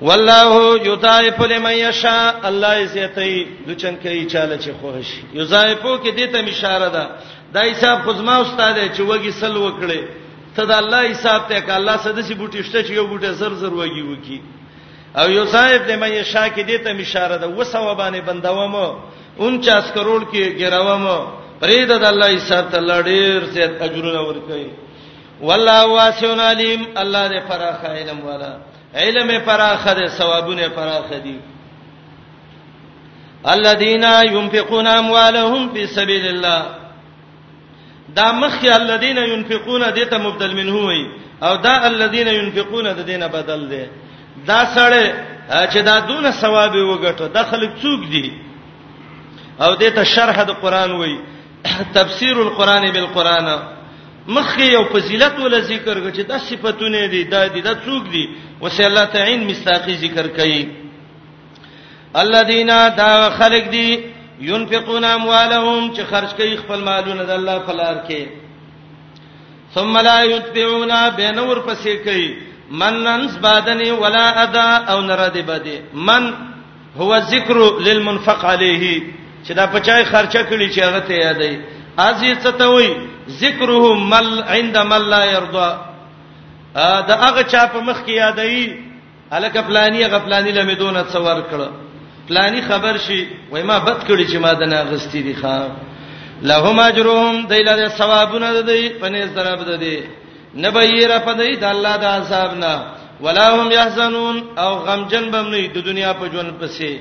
[SPEAKER 1] والله یضاعف لمن یشاء الله یې زیاتې د چن کوي چاله چې خوښ یضاعفو کې دې ته اشاره ده دا حساب خزما استاد چې وګي سل وکړي ته دا الله حساب ته ک الله سده سي بوټي شته چې یو بوټي زر زر وګي وکي او یو صاحب د مې شا کې دې ته اشاره ده وسو باندې بندوم 49 کروڑ کې ګراوم پرې د الله حساب ته لړیر زیات اجرونه ورکړي والله واسع علیم الله دې فراخ علم والا علم پراخه دي ثوابونه پراخه دي الذين ينفقون اموالهم في سبيل الله دا مخي الذين ينفقون دته مبدل منه وي او دا الذين ينفقون د دینه بدل دي دا سره چې دا دونه ثواب وګټو د خلک څوک دي او دته شرح د قران وي تفسیر القران بالقران مخکې یو فضیلت ول ذکر کړ چې دا صفاتونه دي دا دي دا څوک دي وسه الله تعین مستاقی ذکر کړي الذين دا خلق دي ينفقون اموالهم چې خرج کوي خپل مالونه د الله په لار کې ثم لا يتبعون بنور پسې کوي من ننس بادنی ولا ادا او نرد بده من هو ذکر للمنفق عليه چې دا پچای خرچه کړي چې هغه ته یادې ازي څه ته وای ذکره مل عند مل لا يرضى دا هغه چا په مخ کې یادې الک پلاني هغه پلاني لمه دونه څور کړه پلاني خبر شي وای ما بد کړي چې ما دنا غستی دي خان لهم اجرهم دایله ثوابونه د دې پنيز درب د دې نبیر پدې د الله د عذاب نه ولا هم يحزنون او غمجن بم نه د دنیا په ژوند پسې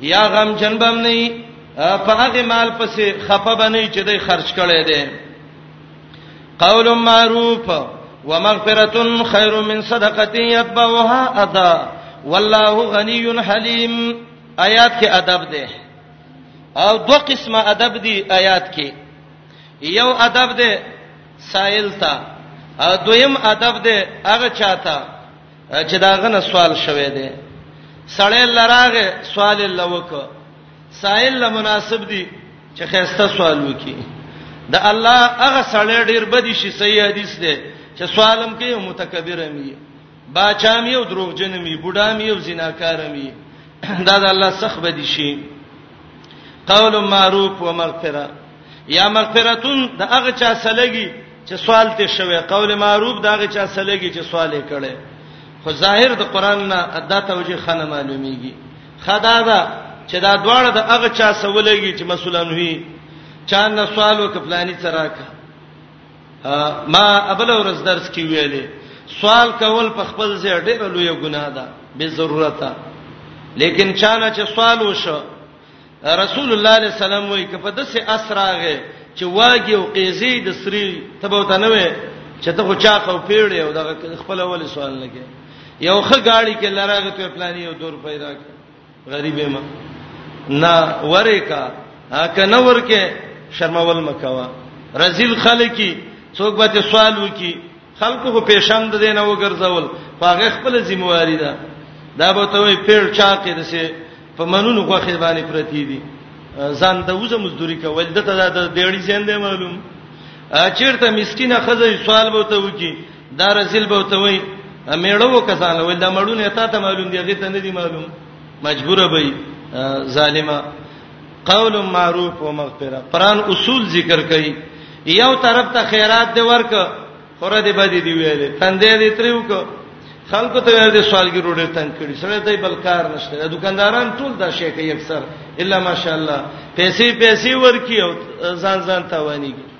[SPEAKER 1] یا غمجن بم نه په هغه مال پسې خپه بنئ چې دوی خرج کړي دي قول معروف ومغفرة خير من صدقة يتبعها اذى والله غني حليم آیات کې ادب ده او دوه قسمه ادب دي آیات کې یو ادب ده سائل ته دویم ادب دی هغه چاته چې دا غنه سوال شوه دی سړی لراغه سوال لوک سائل له مناسب دی چې خسته سوال وکي د الله هغه سړی ډیر بدی شي صحیح حدیث دی چې سوالم کوي متکبر امي باچام یو دروغجن امي بډام یو زناکار امي دا د الله سخ بدی شي قول معروف و مغفره یا مغفرتون د هغه چا سلګي چې سوال ته شوی قول معروف د هغه چا سلګي چې سوال یې کړي خو ظاهر د قران نه ادا توجیه خنه معلومیږي خدا دا چې دا دواړه د هغه چا سولېږي چې مسولان وي چا نه سوال وکړانی تراکه ما ابل ورځ درس کې ویلې سوال کول په خپل ځای ډېر لوی ګناه ده به ضرورت ده لیکن چا نه چې سوال وشو رسول الله علیه السلام وایي کپه د سه اسراغه چې واګي او قیزي د سری تبو ته نه وي چې ته خو چا خو پیړې او د خپل اول سوال نه کې یو خه گاڑی کې لراغه ته پلاني او دور پیدا غریبې ما نا ورېکا کنه ورکه شرمول مکوا رزل خلکی څوک به سوال وکي خلکو خو پیشند دینه وګرځول خو هغه خپل ذمہواری ده دا به ته وی پیړ چا کې دسه په منونو خو خې باندې پرتی دي ځان د وزه مزدوري کول دته د دیړی زین دی معلوم چیرته مسکینه خزه سوال به ته وکی دا رسل به ته وی میړو کسان ول دا مړونه تا ته معلوم دی هغه ته نه دی معلوم مجبور به ظالما قول معروف و مغفرہ قران اصول ذکر کړي یو طرف ته خیرات دی ورک خوره دی بدی دی ویلې تندې دی تریو کو خلکو ته ور دي سوالګي روډه تنگ کړي سره دای بل کار نشته د دکانداران ټول دا شي کوي اکثر الا ماشاءالله پیسې پیسې ورکی او ځان ځان تاواني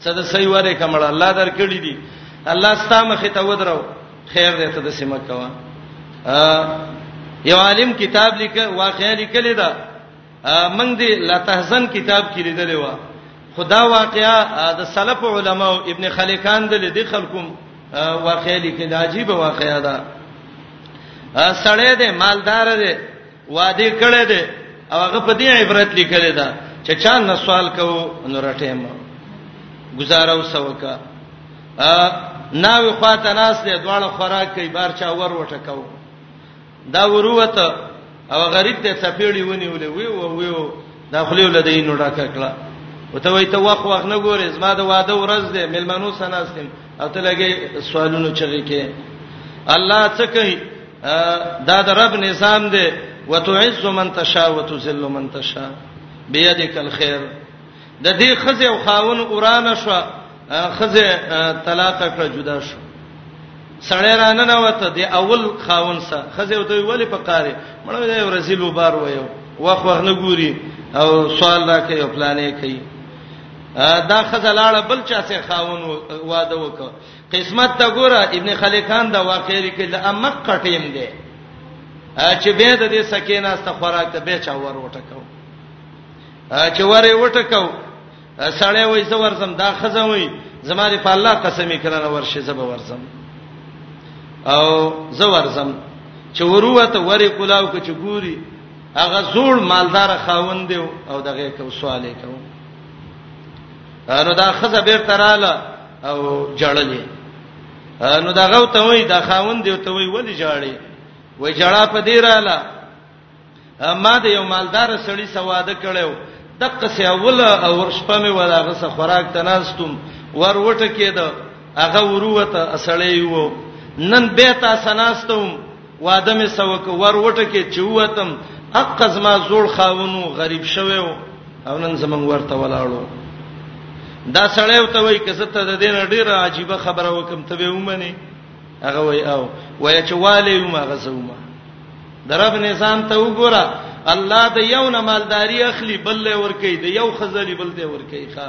[SPEAKER 1] څه د صحیح وره کمړ الله درکړي دي الله ستا مخ ته ودرو خیر دې ته د سیمه کوا یو عالم کتاب لیک واقعا لیکل دا من دې لا تحزن کتاب کې لیدل و خدا واقعا د سلف علما او ابن خلکان د دې خلکم واقعا لیکل عجیب واقعا ده سړی دې مالدار دې وعده کړی دی او هغه په دې عبرت لیکل دا چې چا نه سوال کوو نو رټېم گزاره وسوکا ناوی خواته ناس دی دواړه خوراک کوي بار چا ور وټکاو دا وروته او غریب ته څپېړی ونیولې وی و وی و دا خلی ولدې نو ډاکه کړه وته وای ته واخ واخ نه ګورې زما د واده ورځ ده ملمنو سناستم اته لګي سوالونو چغې کې الله څه کوي دا د رب نظام دی وتعز من تشاء وتذل من تشاء بيدک الخير د دې خزه او خاون اورانه شو خزه طلاق کړه جدا شو سړی رانه نه وته دی اول خاون سره خزه وته ویلې په قاره مړ دی ورزیل وبار وایو واخ واخ نه ګوري او سوال راکې او پلانې کوي دا خزلاړه بل چا سره خاون واده وکړه قسمت ته ګوره ابن خلیقان دا واقعې لیکل د امک کټیم دی چې به د دې سکینه است خوراک ته به چا ور وټکاو چې ور وټکاو سړی وای زه ورزم دا خزه وای زماري په الله قسم کړنه ورشه زب ورزم او زه ورزم چې وروته ورې کولاو کې چې ګوري هغه زوړ مالدار خاوند او دغه کو سوال کوي نو دا خزه بیر تراله او جړلې نو دا غو ته وای دا خاون دی ته وای ولی جړلې وای جړا په دی رااله ما د یو مالدار سړی سواده کړو دغه سه اول او ورشپه مې ولا غسه خوراک تناستم ور وټه کېده هغه وروته اسړې وو نن به تا سناستم واده مې سوک ور وټکه چې وتم اق زما زوړ خاونو غریب شوی او نن زمنګ ورته ولاړو دا سړی وته وای کزه ته د دین ډیره عجیب خبره وکم ته به ومني هغه وای او وای چې والي یو ما غزوما درب نظام ته وګوره الله د یو نه مالداری اخلي بل له ور کوي د یو خزلی بل ته ور کوي ښا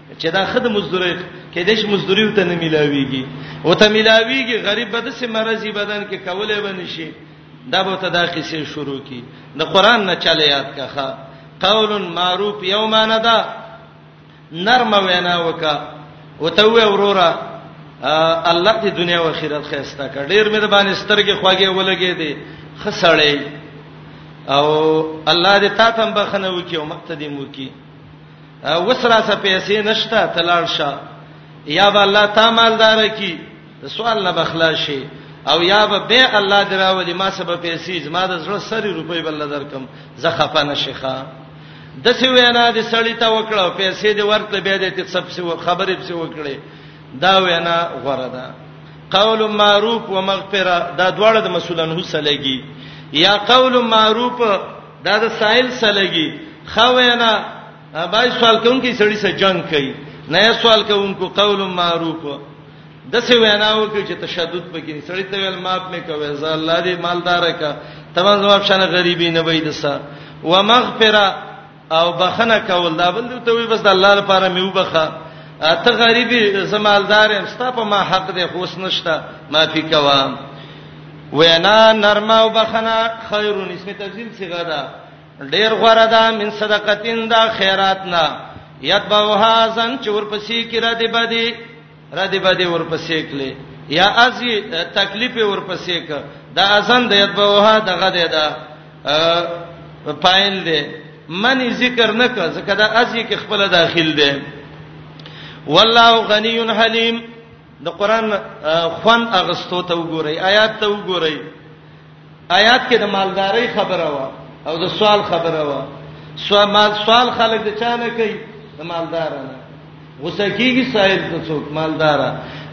[SPEAKER 1] چې دا خد مزدوري کې د ش مزدوري ته نه ملاويږي او ته ملاويږي غریب بد سي مرزي بدن کې کولې ونی شي دا به ته دا قصې شروع کی د قران نه چاله یاد کخه قول معروف یومانه دا نرم وینا وکا او ته وې وروره الله دې دنیا او آخرت خيستا کړ ډیر مې د باندې سترګې خواږه ولګې دي خسړې او الله دې تاسو هم بخنه وکي او مقتدیم وکي وسرا سه پیسې نشته تلال شه یا به الله تا مالدار کی سوال نه بخلا شي او یا به به الله دراولي ما سبب پیسې زما د زړه سری روپۍ بل درکم زه خپه نشخه د څه وینا د سړی ته وکړه پیسې د ورته به د ته سب څه خبرې څه وکړي دا وینا غوړه ده قول معروف و مغفره دا دواړه د مسولانو سره لګي یا قول معروف دا د سائل سلګي خو وینا بای سوال کوونکی سړی سره جنگ کوي نه سوال کوونکو قول معروف د څه وینا وکړي چې تشدد پکې سړی ته ویل ماپ مې کوي زه الله دې مالدار کا تمام جواب شنه غریبي نه وای دسا ومغفرة او بخنه کول دا بل ته وي بس د الله لپاره مې وبخه ته غریبي زمالدار يم ستا په ما حق دې خوښ نشته معافي کوم وینا نرمه او بخنه خیر نسمه تزیل صيغه ده ډیر غره ده من صدقتین دا خیرات نه یتبوها زن چور پسې کې را دی بدی را دی بدی ور پسې کله یا ازي تکلیف ور پسې ک دا ازن د یتبوها دغه ده ده پایل ده منی ذکر نه ک ځکه دا ازي کې خپل داخل ده والله غنی حلیم د قران خوان اغستو ته وګورئ آیات ته وګورئ آیات کې د مالداري خبره وا او د سوال خبره وا سوال مال سوال خلک د چانه کوي د مالدارانه غوسه کیږي سائل ته څوک مالدارا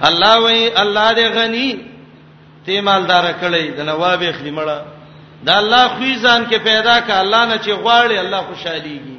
[SPEAKER 1] الله وای الله دې غني ته مالدار کړي د نواب خلیمړه دا الله خو ځان کې پیدا ک الله نه چې غواړي الله خوشاليږي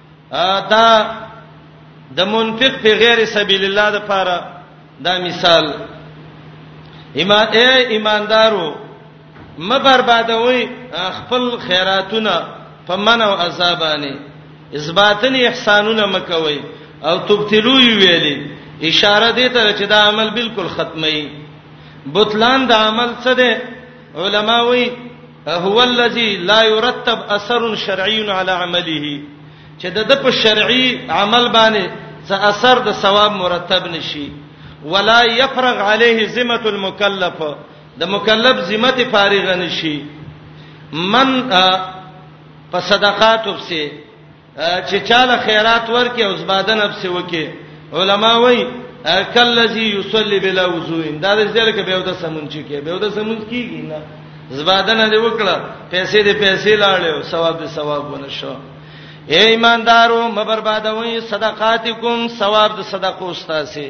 [SPEAKER 1] دا د منفق په غیر سبیل الله د پاره دا مثال ایمان اے ایماندارو م بربادوي خپل خیراتونه په من او عذابانی اثباتن احسانونه مکوي او تبتلو ویلي اشاره دې ته چې دا عمل بالکل ختمي بطلان د عمل څه ده علما وایي هو الذي لا يرتب اثر شرعي على عمله چې د په شرعي عمل باندې څه اثر د ثواب مرتب نشي ولا يفرغ عليه ذمه المكلف د مکلف ذمه ته فارغ نشي من په صدقاتو سه چې چاله خیرات ورکي او زباده نفس وکي علما وایي کلذي يصلي بلا وضوء دا د ځل کې به د سمون چي کې به د سمون کیږي نه زباده نه دی وکړه پیسې دې پیسې لاړې او ثواب دې ثواب ونه شو اے ایماندارو مبربادوي صدقاتکم ثواب د صدقو استاسي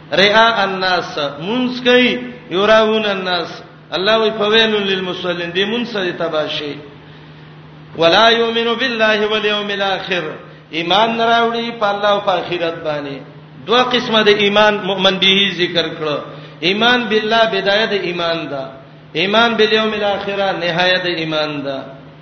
[SPEAKER 1] رئا الناس مونږ کوي یراون الناس الله وی فویل للمصلین دې مونږ سره تباشي ولا یؤمن بالله والیوم الاخر ایمان راوړي په الله او په آخرت باندې دوه قسمه د ایمان مؤمن به ذکر کړو ایمان بالله بدايه د ایمان ده ایمان بالیوم الاخره نهایت د ایمان ده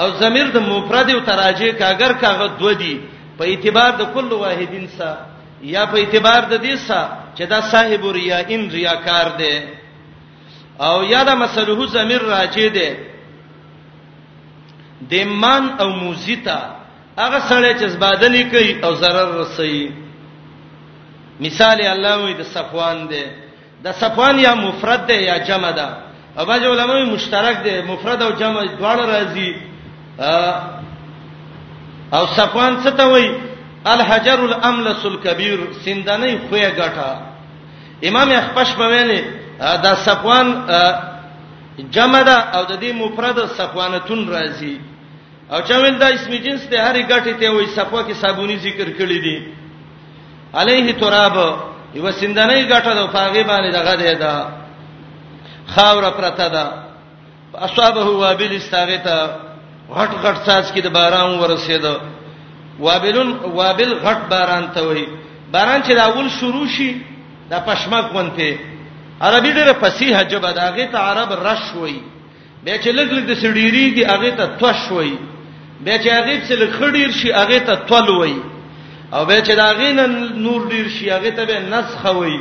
[SPEAKER 1] او ضمیر د مفرد او تراجه کا اگر کاغه دو دی په اعتبار د کل واحدین سره یا په اعتبار د دې سره چې دا صاحب ریا ان ریاکار دی او یا دا مسلوه ضمیر راجه دی د مان او موزیتا هغه سره چې زبادلی کوي او zarar رسي مثال الله وي د صفوان دی د صفوان یا مفرد ده یا جمع ده او باج علماء مشترک ده مفرد او جمع دواړه راځي او صفوان څه ته وای الحجر الاملس الكبير سندنه خوې غټه امام اخپش په ویلي دا صفوان جمع ده او د دې مفرد صفوانتون راځي او چا ویل دا اسم جنس ته هرې غټه ته وای صفوه کې صابونی ذکر کړی دي علیه تراب یو سندنې ګټه د پاغي باندې دغه دی دا خاور پرته ده اصحابه وابل استاغتا غټ غټ ساز کې د باران ورسېد وابلن وابل غټ باران ته وای باران چې دا اول شروع شي دا پښمک ونته عربي ډېر فصیح جبه داغه ته عرب رش وای بیا چې لګ لګ د سړيريږي هغه ته توش وای بیا چې هغه څه لګ خډیر شي هغه ته تول وای او بیا چې دا غین نور ډیر شي هغه ته به نسخ وای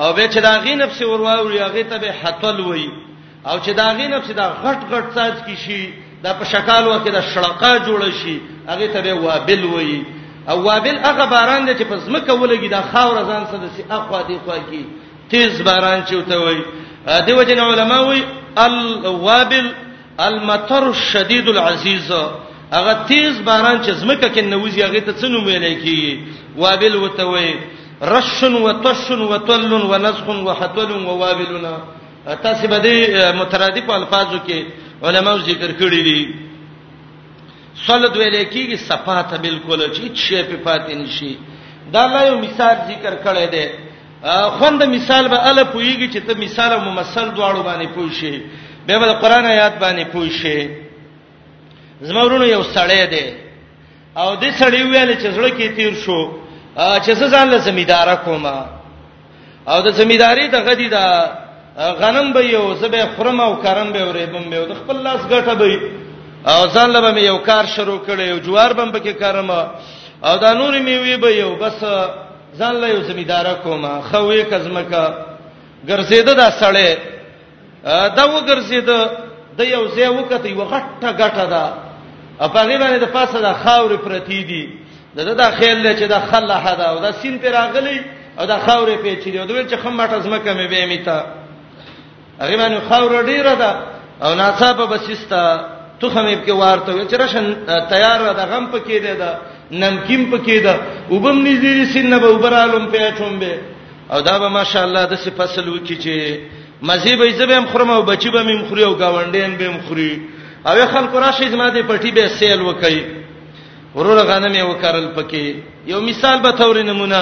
[SPEAKER 1] او بیا چې دا غین نفس ورواوري هغه ته به حتل وای او چې دا غین نفس دا غټ غټ ساز کی شي دا په شکل وکړه د شړقا جوړ شي هغه ته به وابل وای او وابل هغه باران دی چې په زمکه ولګي دا خاور ځان سره سي اخوا دی خوا کی تیز باران چې وته وي دیو جن علماء وي الوابل المطر الشديد العزيز هغه تیز باران چې زمکه کې نوځي هغه ته څنو ویل کی وابل وته وي رشن وتشن وتل ونزخ وحتل ووابلنا تاسو به دې مترادف الفاظو کې علماو ذکر کړی دي صلد ویل کیږي صفاته بالکل چې شی په پاتې نشي دا لا یو مثال ذکر کړی دی خوند مثال به ال پویږي چې ته مثال او ممثل دواړو باندې پوي شي به به قرآن آیات باندې پوي شي زمورونو یو سړی دی او دې سړی ویل چې زړه کې تیر شو چې زه ځان له زمیدار کوم او د زمیداری د غدی دا غنم به یو زبې خرم او کرم به ورې بم به د خپل لاس ګټه به او ځان له به یو کار شروع کړي او جوار بم پکې کرم او دا نور میوي به یو بس ځان له یو زمیدار کومه خوې کزمکه ګرځیده دا سړی دا وګرځیده د یو ځای وکته یو غټه غټه ده په هغه باندې د پاسه د خاورې پرتی دي د د خیال له چې د خلحه ده او د سین پر راغلی او د خاورې پیچې دی او دوی چې خمټه زمکه مې به میته هغه باندې خاور ډیره ده او ناڅاپه بسستا تخمه کې وارته وي چې رشن تیار ده غم پکې ده ده نمکین پکې ده وبم نږدې سینه به وبرالم پیټوم به او دا به ماشاءالله د څه فصل وکي چې مزي به زبم خرم او بچي به مم خوري او گاونډین به مم خوري او خلکو راشي زما دې پټي به سیل وکي ورور غنمه وکړل پکې یو مثال به تور نمونه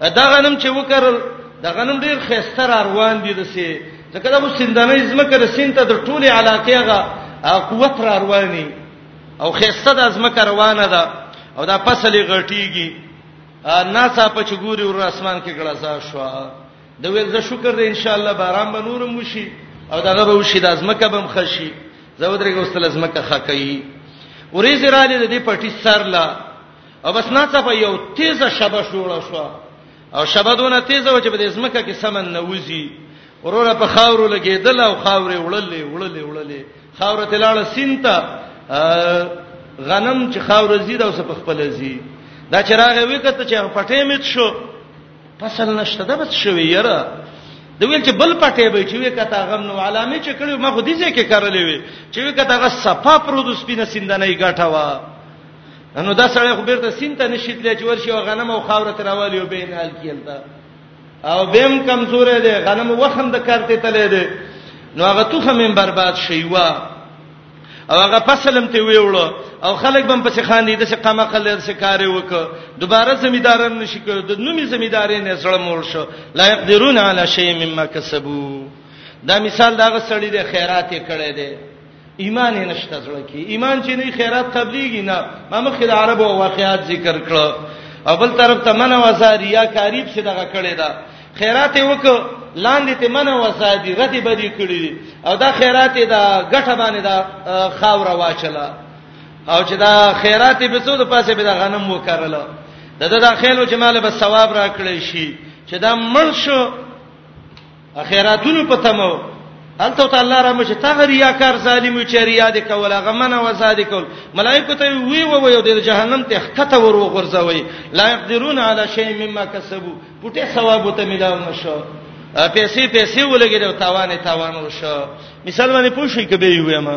[SPEAKER 1] دا غنم چې وکړل دا غنم ډیر خسته را روان دي دسه ځکه دا سندانه زمکه د سینته د ټوله علاقې هغه قوت را رواني او خسته د زمکه روانه ده او دا فصل غټیږي ناسا په چګوري ور اسمان کې ګړزا شو د ویل زه شکر دې ان شاء الله باران به نورم وشي او دغه به وشي د ازمکه بم خشي زودرګه واستل ازمکه خکې ورې زراله دې پټي سر لا او بس نه څه په یو تیزه شبه شوړه شو او شبه دونه تیزه و چې په دې سمکه کې سمن نه وځي وروره په خاورو لګېدل او خاورې وړلې وړلې وړلې خاور ته لاړه سینته غنم چې خاور زید او سپ خپل زی دا چې راغې وکړه چې پټې میت شو فصل نشته دا بس شوی یره د ویل چې بل پټې به چې وکتا غم نو علامه چې کړي ما خو دې ځکه کارلې وي چې وکتا غ صفه پرود سپینه سندنې غټه وا نو دا سړی خو بیرته سینته نشیتلی چې ورشي او غنم او خاور تر اولی او بین حال کیلته او بیم کمزورې دی غنم وخم د کارته تلې دی نو هغه توخه من برباد شي وا او هغه فصلم ته ویوړو او خلک بم پسې خان دي د څه قمه قلر څه کار وک دوباره زمیدارن نشي کړو د نومي زمیدارې نه سره مور شو لا يقدرون علی شیء مما کسبوا دا مثال دا غسړی د خیرات کړي دی ایمان یې نشته زړه کې ایمان چې نه خیرات قبليږي نه ما مخې د عربو واقعات ذکر کړو او بل طرف ته منه وزاریا کاریب څخه دغه کړي دا خیرات وک لاندې ته منه وسادي ردی بدی کړی او دا خیرات دا غټه باندې دا خاور واچلا او چې دا خیرات به څو د پاسه به دا غنم وکړل دا دا خیلو چې مال به ثواب راکړي شي چې دا مړ شو اخیراتونو په تمو الته ته الله را مشه تا ریاکار ظالم چې ریا دې کوله غمنه وزاد کول ملائکه ته وی و وی د جهنم ته خطه ور وغورځوي لا يقدرون على شيء مما كسبوا پټه ثواب ته ملاو نشو پیسې پیسې ولګي او تاوان تاوان وشو مثال باندې پوښي کبه یو ما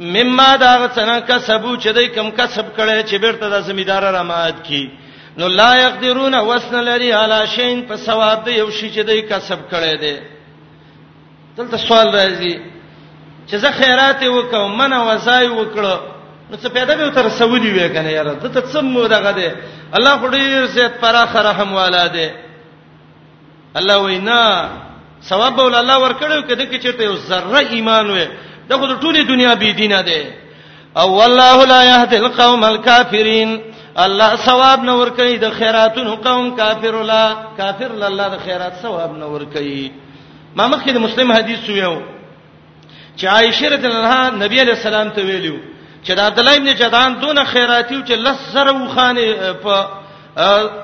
[SPEAKER 1] مما دا غڅنا کسبو چې دای کم کسب کړي چې بیرته د زمیدار را مات کی نو لا یقدرون وسن لري علی شین په ثواب دی یو شی چې دای کسب کړي دی دلته سوال راځي چې زه خیرات وکم منه وځای وکړو نو څه پیدا به تر سعودي وې کنه یار ته څه مو دغه دی الله خو ډیر زیات پراخ رحم والا دی الله وینا ثواب ول الله ورکړو کده کې چرته یو ذره ایمان وې د خو د ټوله دنیا بی دینه ده او والله لا يهدي القوم الكافرين الله ثواب نه ور کوي د خیراتونو قوم کافر لا کافر لا الله د خیرات ثواب نه ور کوي ما مخکې د مسلم حدیث ویو چې عائشه رضی الله عنها نبی علیہ السلام ته ویلو چې د عبد الله ابن جدعان دون خیراتیو چې لس زره وخانه په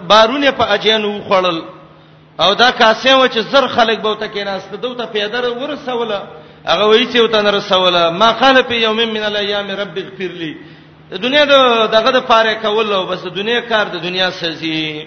[SPEAKER 1] بارونه په اجین وخړل او دا کاسه و چې زر خلک به ته کېناست دوی ته پیدر ورسوله هغه وایي چې وته نه رسوله ما قال په یوم من الايام رب اغفر لي دنیا دغه د پاره کول او بس دنیا کار د دنیا سزي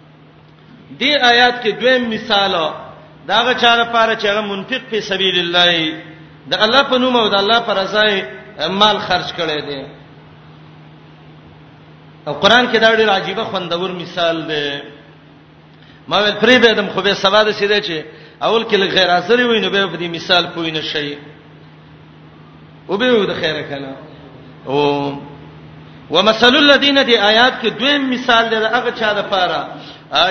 [SPEAKER 1] دې آیات کې دویم مثال دا غ چا لپاره چې هغه منفق په سبیل الله د الله په نوم او د الله پر ځای مال خرج کړي دي او قران کې دا ډېر عجیب خوندور مثال دی ما ول پری به دم خو به سواد سي دی چې اول کې غیر اثر وي نو به په دې مثال پوي نه شي او به د خیر کنه او ومثل الذين دي آیات کې دویم مثال دی هغه چا د پاره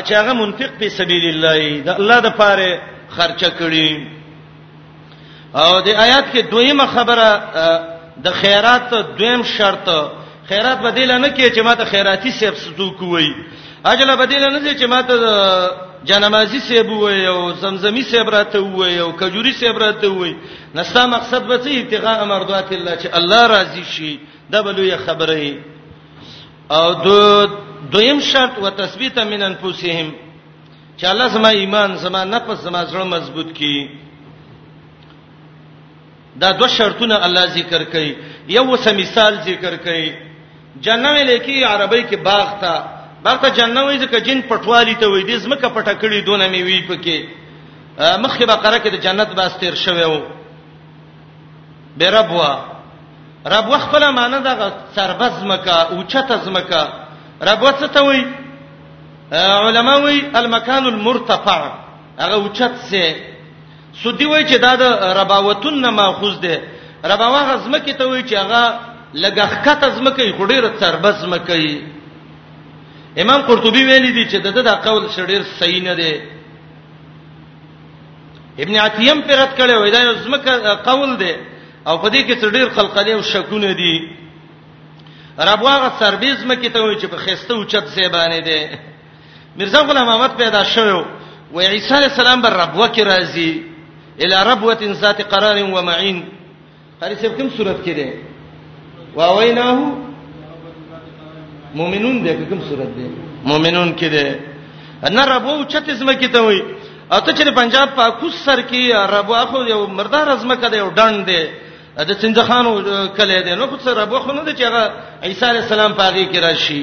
[SPEAKER 1] چې هغه منفق په سبیل الله د الله د پاره خرچه کړي او د آیات کې دویمه خبره د خیرات دویم شرط خیرات بدیل نه کې چې ماته خیراتی سیب ستو کوی اجل بدیل نه چې ماته جنمازي سیب وای او زمزمي سیب راته وای او کجوري سیب راته وای نستا مقصد به څه ابتغاء مرضات الله چې الله راضي شي دا به لوی خبره او دو دویم شرط و تثبیت من انفسهم چې الله زما ایمان زما نفس زما زړه مضبوط کړي دا دوه شرطونه الله ذکر کوي یو څه مثال ذکر کوي جنه ویل کی عربی کې باغ ته باغ ته جنه وایي ځکه جن پټوالی ته وایي د زمکه پټه کړي دونه می وی پکې مخه بقره کې د جنت باس تیر شوی وو به ربوا رب وخپل معنی دغه سربز مکه او چته زمکه رب وڅته وایي علماوی المکان المرتفع هغه اوچت سه سودی وای چې دا د رباوتون نه ماخوذ ده رباوه غزمه کې ته وای چې هغه لګخکته زمه کوي خډیر تربس زمه کوي امام قرطبي ویلي دي چې دغه دا قول شډیر صحیح نه دی ابن عتیم پر رد کړي وای دا یو زمه قول دی او په دې کې ډیر خلقلې او شکونه دي ربواغه سربیز مکه ته وای چې په خسته اوچت ځای باندې دی مرزا غلام احمد پیدا شوو و عیسی علی السلام بر رب وکي راځي الی ربوه ذات قرار و معین قاری صاحب کوم صورت کې ده واویناه مؤمنون ده کوم صورت ده مؤمنون کې ده ان رب او چته زمکه ته وي او ته چې پنجاب په کوس سر کې رب اخو یو مردار زمکه ده یو ډند ده د څنګه خانو کله ده نو خو سره رب خو نه ده چې هغه عیسی علی السلام پاږي کې راشي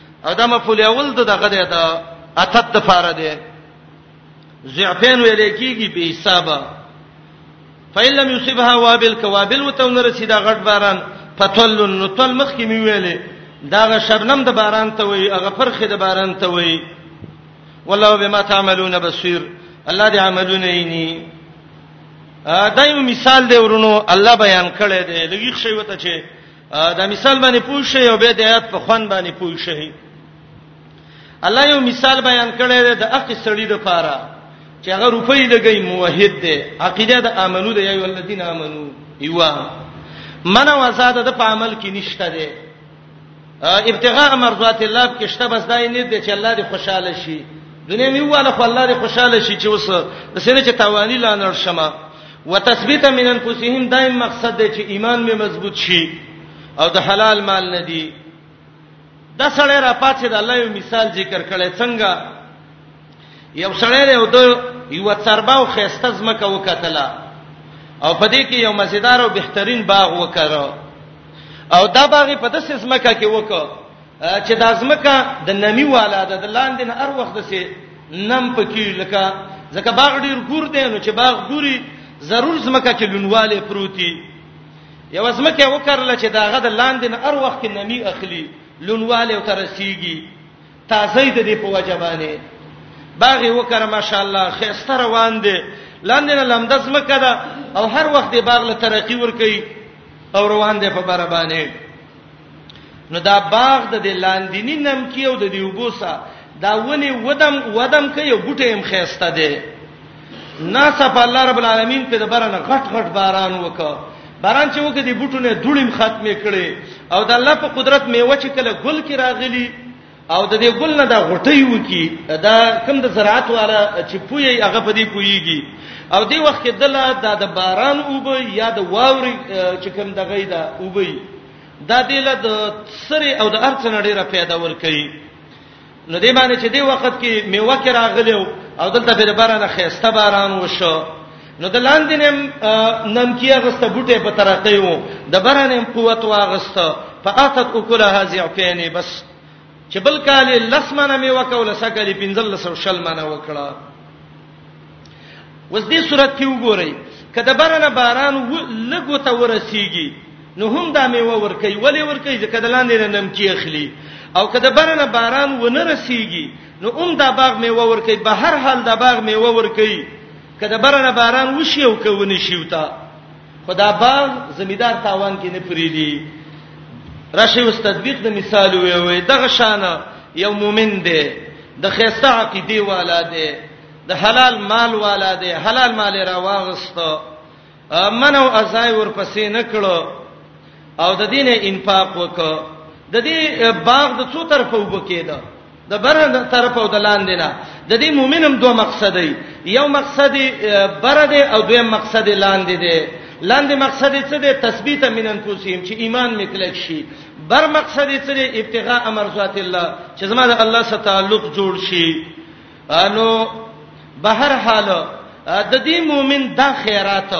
[SPEAKER 1] او دا مفعول اول ته دغه دی دا اتت د فار دی ضعفین ویل کیږي به حساب فیلم یصبها وابل کوابل وتون رسیدا غټ باران فتل نتل مخ کی می ویلې داغه شبنم د باران ته وای هغه فرخه د باران ته وای والله بما تعملون بصير الله دې عملونه یې دایو مثال دی ورونو الله بیان کړی دی لږی خشوي وته چې دا مثال باندې پوه شئ او به د آیات په خوان باندې پوه شئ الله یو مثال بیان کړی دی د اق سړی د پاره چې هغه روپۍ لګی موحد دی عقیده د امنو دی ایو الذین امنو ایوا من وزاد د په عمل کې نشته دی ابتغاء مرضات الله کې شته بس دای نه دی چې الله دې خوشاله شي دنیا میواله خو الله دې خوشاله شي چې اوس د سینې چې توانی لانر شمه وتثبیت من انفسهم دایم مقصد دی چې ایمان می مضبوط شي او د حلال مال نه دی د سړی را پاتې د الله یو مثال ذکر کړي څنګه یو سړی دی او د یو څرباو خيسته زمکه وکتله او په دې کې یو مزیدار او بهترین باغ وکړ او دا باغ په داسې زمکه کې وکړ چې د ازمکه د نمی والا د لاندې نه ار وخت سي نم پکې لکه ځکه باغ ډیر ګور دی نو چې باغ ګوري ضرور زمکه کې لونواله پروتي یو زمکه وکړل چې داغه د لاندې نه ار وخت نمی اخلي لونواله تر رسیږي تازه د دې په وجبانه باغ وکړه ماشاءالله خيسته روان دي لاندې نه لمده زمکه ده او هر وخت دی باغ له ترقی ور کوي او روان دی په برابانه نو دا باغ د دې لاندینی نمکی او د دې وبوسا دا ونی ودم ودم کې یو بوټه هم خيسته دی ناصف الله رب العالمین په دبرنه غټ غټ باران وکړ باران چې وکړي د بوټو نه دوړیم ختمه کړي او د الله په قدرت میوه چې کله ګل کې راغلی او د دې ګل نه د غټي وکی دا کم د زراعت والا چې پوي هغه په دې پويږي او دې وخت کې دله د باران اوبه یا د واوري چې کم دغې دا اوبه دا دله د سری او د ارڅ نړیره پیدا ور کوي نو دې باندې چې دې وخت کې میوه کې راغلی او دلته به بارانه خيسته باران وشو نو د لاندې نم نمکیه غسته بوټه په ترقې وو د بارانه قوت واغسته فاتت اكلها زعفين بس چې بل کال لسمنه میوه کوله سکه لې 15 لسو شل منه وکړه وس دې صورت کې وګورئ کله برنه باران لګو ته ورسیږي نو هم دا میوه ور کوي ولې ور کوي ځکه د لاندې نه نمکی اخلي او کله برنه باران و نه رسیږي نو هم دا باغ میوه ور کوي به هر حال دا باغ میوه ور کوي کله برنه باران وشي او کوي نشي وتا خدا بان زمیدار تاوان کې نه فریدي راشي واست تطبیق د مثال وي وي دغه شان یو مؤمن دی د خیسته عقیده والا دی د حلال مال والا دی حلال مال را واغست منو ازای ورپسې نکړو او د دینه انفاق وکړه د دې باغ د څو طرفه وبکیده د بر طرف او د لاندې نه د دې مؤمنم دوه مقصد دی یو مقصد بر دی او دویم مقصد لاندې دی لاندې مقصد څه دی تثبیت من انفسهم چې ایمان مکلک شي بر مقصد څه دی ابتغاء امر ذات الله چې زما د الله سره تعلق جوړ شي انو بهر حال د دې مؤمن دا خیرات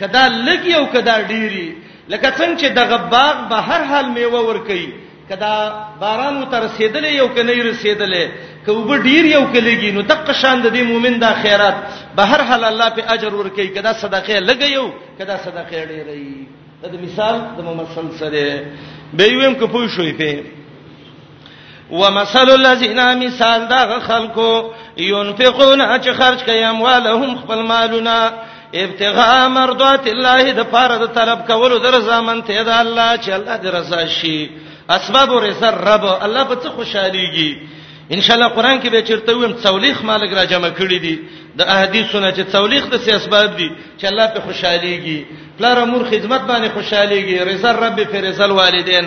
[SPEAKER 1] کدا لګي او کدا ډيري لکه څنګه چې دغه باغ به هر حال میوه ور کوي کدا باران وتر رسیدلې یو کنه یې رسیدلې که وب ډیر یو کلیږي نو دغه شان د دې مؤمن دا خیرات به هر حال الله په اجر ور کوي کدا صدقه لګیو کدا صدقه ډیرې دا مثال د ممثل سره به ویم که پوه شوي په ومثل الذين مثال دا خلکو ينفقون چې خرج کوي اموالهم خپل مالونه ابتغاء مرضات الله د پاره د طلب کولو در زمن ته د الله چې الله دې رضا شي اسباب رضا رب الله په څه خوشاليږي ان شاء الله قران کې به چیرته ویم څولېخ مالګ را جمع کړی دي د احادیثونه چې څولېخ د سي اسباب دي چې الله په خوشاليږي پلار امور خدمت باندې خوشاليږي رضا رب پر رضا والدین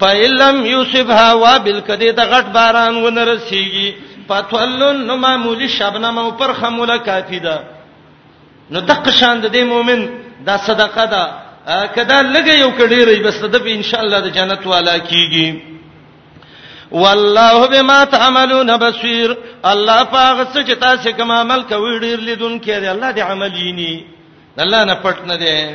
[SPEAKER 1] فإلم یوسبها وابل کدی ته غټ باران ونرسیږي فتولن نو معمولی شبنم او پر خموله کافی ده نو دغه شان د دې مؤمن دا صدقه ده کدا لګي یو کډی ری بس د ان شاء الله د جنت والا کیږي والله بما تعملون بصير الله پاغه څه چې تاسو کوم عمل کوي ډیر لیدونکي دی الله دې عملینی الله نه پټ نه دی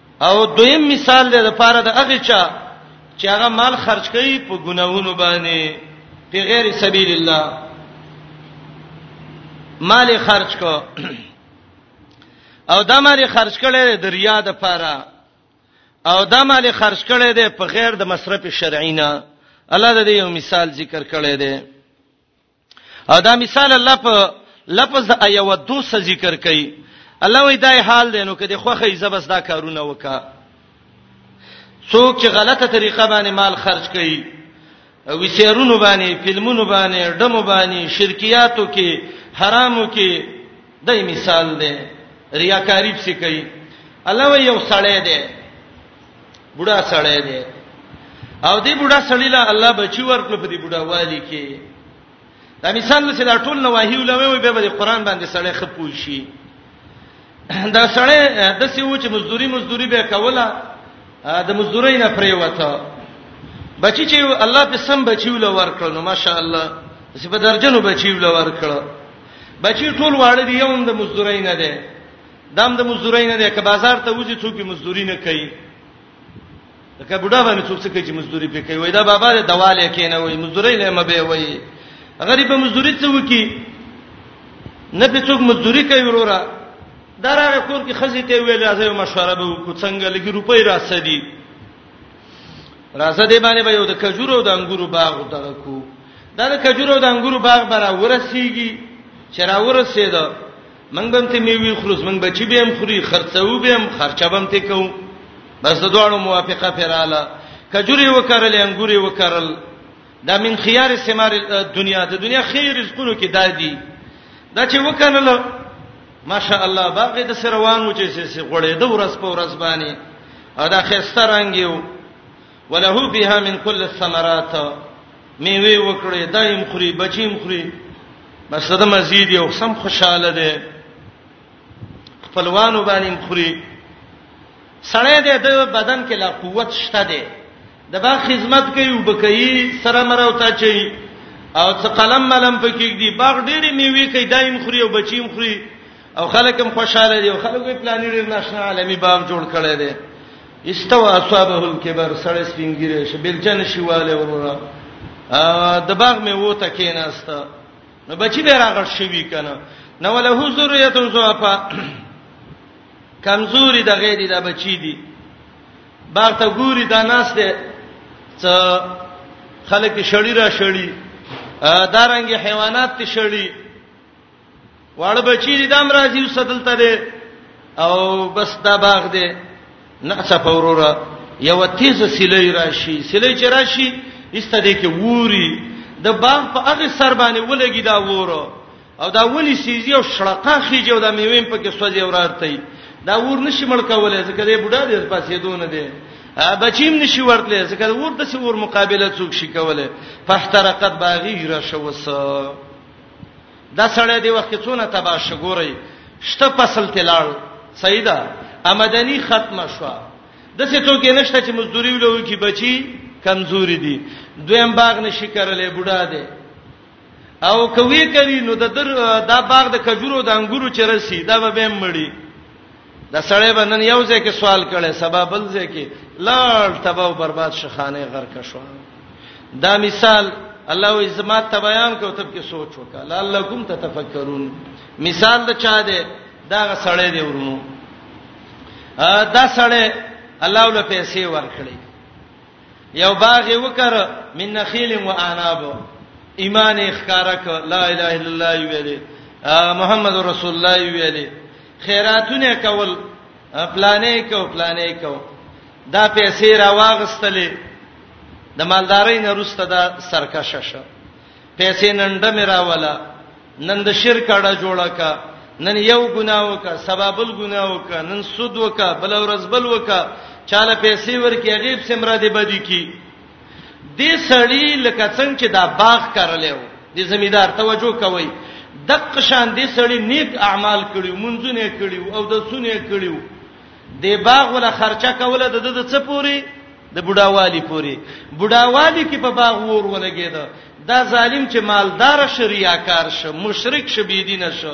[SPEAKER 1] او دویم مثال دی د پاره د هغه چا چې هغه مال خرج کوي په ګناوونو باندې په غیر سبیل الله مال خرج کو او دا مال خرج کړي د ریا د پاره او دا مال خرج کړي د په غیر د مصرف شرعینا الله د دې یو مثال ذکر کړي دی او دا مثال الله په لفظ ایو دو څه ذکر کوي الله وی دای حال دی نو کدی خوخه زبس دا کارونه وکا څوک چې غلطه طریقه باندې مال خرج کوي وسیرونو باندې فلمونو باندې ډمو باندې شرکیاتو کې حرامو کې دای مثال دی ریاکاری څه کوي الله یو سړی دی بوډا سړی دی او دې بوډا سړی له الله بچی ورکړ په دې بوډا والی کې دا مثال چې دا ټول نواهی علماء وي به د قران باندې سړی خپوي شي دا سړی د سی و چې مزدوري مزدوري به کوله د مزدوري نه پرې وته بچی چې الله په سم بچیو له ورکړ نو ماشاء الله چې په درجنو بچیو له ورکړ بچی ټول واړه دی یوم د مزدوري نه دی دام د مزدوري نه دی که بازار ته وځي څوک مزدوري نه کوي لکه بډا باندې څوک څه کوي چې مزدوري پې کوي وای دا بابا د دواله کینه وای مزدوري نه مبه وای غریب مزدوري څه وکي نه په څوک مزدوري کوي وروره دراغه کور کې خزي ته ویل راځي مشوره به کو څنګه لګي روپۍ راسدي راځه دې باندې به یو د کجورو او د انګورو باغ دغه کو دا د کجورو او د انګورو باغ برا ورسیږي چې را ورسېده موږ به ته میوي خورو موږ بچی به هم خوري خرڅو به هم خرچه به هم ته کوو بس د دوړو موافقه پیراله کجوري وکړل انګوري وکړل دا من خيار ثمار دنیا د دنیا خیر رزقونو کې دادی دا چې وکړل ماشاء الله باغ د سروانو چې سي غړې د ورځ په ورځ باندې او دا خسته رنگ یو وله فيها من كل الثمرات میوه وکړي دایم خوري بچیم خوري بس د مزید یو سم خوشاله دي خپلوانو باندې خوري سړی دې د بدن کې لا قوت شته دی د با خدمت کوي او بکئی سره مرو تا چي او څه قلم ملم پکې دی باغ ډېری میوي کوي دایم خوري او بچیم خوري او خلک هم خوشاله دي او خلک یې پلانې ډیر ناشنا عالمي باب جوړ کړی دی استوا اصحابه الكبر سړی سپینګیره شي بلچن شي والے وروره د باغ مې وته کېناست نو بچی به راغړ شوی کنه نو له حضوریت زوفا کمزوري د غېری د بچی دي باغ ته ګوري دا ناس دي چې خلک شړی را شړی دارنګ حیوانات ته شړی واړه بچی دي دام راځي وسدل ته دي او بس دا باغ دي نه سفوروره یو تیز سلی راشي سلی چې راشي ایسته دي کې ووري د باغ په هغه سر باندې ولګي دا ووره او دا ولي سیزي او شړقه خيږي او دا میویم په کې سوځي ورارتي دا ور نشي مړکولای ځکه دې بوډا دې پاسې دونه دي بچیم نشي ورتلې ځکه ور د څور مقابله څوک شي کولای فاحترقت باغی را شوسه دا سړی دی وخت څونه تبا شګوري شته فصل تلال صحیح ده امدنی ختمه شو د څه څوک نشته چې مزدوري ولوي کی بچي کمزوري دي دویم باغ نشي کړلې بوډا دی او کوي کوي نو د در دا باغ د کجورو د انګورو چرسي دا به مړی د سړی بنن یو ځای کې سوال کړي سبب بل ځای کې لاړ تباہ او برباد شخانه غرق شو دا مثال الله و عزت ته بیان کو تب کې سوچ وکړه لعلکم تتفکرون مثال د چا دی دا سړی دی ورونو دا سړی الله ول پیسې ورکړي یو باغ وکړ من نخیل و اعناب ایمان اخکارک لا اله الا الله ویلي محمد رسول الله ویلي خیراتونه کول پلانې کو پلانې کو دا پیسې را واغستلې د مالدارۍ نه روسته دا سرکشه شه پیسې ننډه مې راولا نن د شرک اړه جوړه کا نن یو ګناه وکا سبابل ګناه وکا نن سود وکا بل ورځ بل وکا چاله پیسې ورکې غیب سمرا دی بدی کی دې سړی لکه څنګه چې دا باغ کړلې و د زمیدار توجه کوي دق شان دې سړی نیک اعمال کړی منځونه کړی او د سونه کړی د باغ ولا خرچه کوله د د څه پوری د بډاوالی پوری بډاوالی کې په باغ ور ولګید دا ظالم چې مالدار شریاکار شه مشرک شه بيدینه شه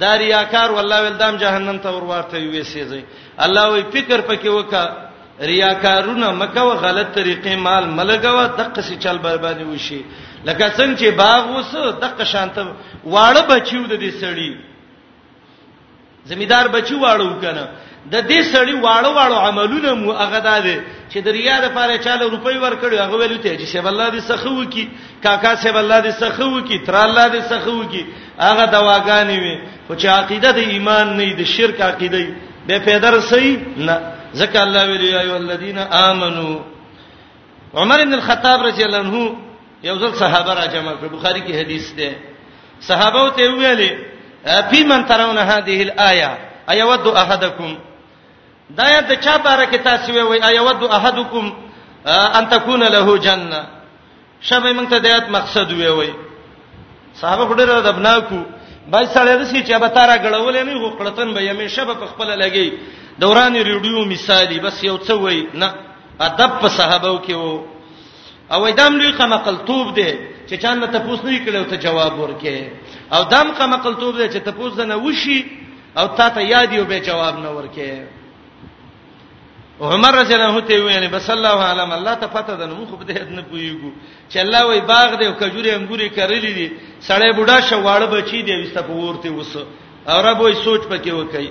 [SPEAKER 1] دا ریاکار والله ول دام جهنم ته ورواته وي سيځي الله وي فکر پکې وکا ریاکارونه مکه و غلط طریقې مال ملګوا دقه سي چل بربادي وشي لکه څنګه چې باغ وس دقه شانته واړه بچیو د دې سړی زمیدار بچی واړو کنه د دې سړی واړو واړو عملونه مو هغه دا دي چې د ریا د پاره چاله روپۍ ورکړي هغه ویل ته چې شیب الله دې سخه وکي کاکا شیب الله دې سخه وکي تر الله دې سخه وکي هغه دواګانې وي خو چې عقیده د ایمان نه د شرک عقیده به پیدر سي نه ځکه الله ویل یا ایه الذین آمنو عمر بن الخطاب رضی الله عنه یو ځل صحابه را جمع کړ بخاری کې حدیث ده صحابه ته ویلې فی من ترون هذه الايه ايود احدکم دا یا د چا باره کې تاسو وی وی ايود احدکم ان تکون له جننه شبې موږ ته د آیات مقصد وی وی صحابه خډر د ابنا کو بای سړی د سی چې به تارا غړولې نه غوړتن به یمه شبه په خپل لګي دوران ریډیو مثالی بس یو څه وی نه ادب په صحابه کې وو او دام لوی قمقلتوب دی چې چا نه تاسو نه کړو ته جواب ورکې او دام قمقلتوب دی چې تاسو نه وشي او تا ته یاد یو به جواب نه ورکې عمر رضی الله ته ویل بس الله عالم الله ته پته ده نو خو په دې نه پویګو چې الله وای باغ دې او کجوري انګوري کرلې دي سړی بوډا شواړه بچی دی وسته په ورته وسه او رب وای سوچ پکې وکړي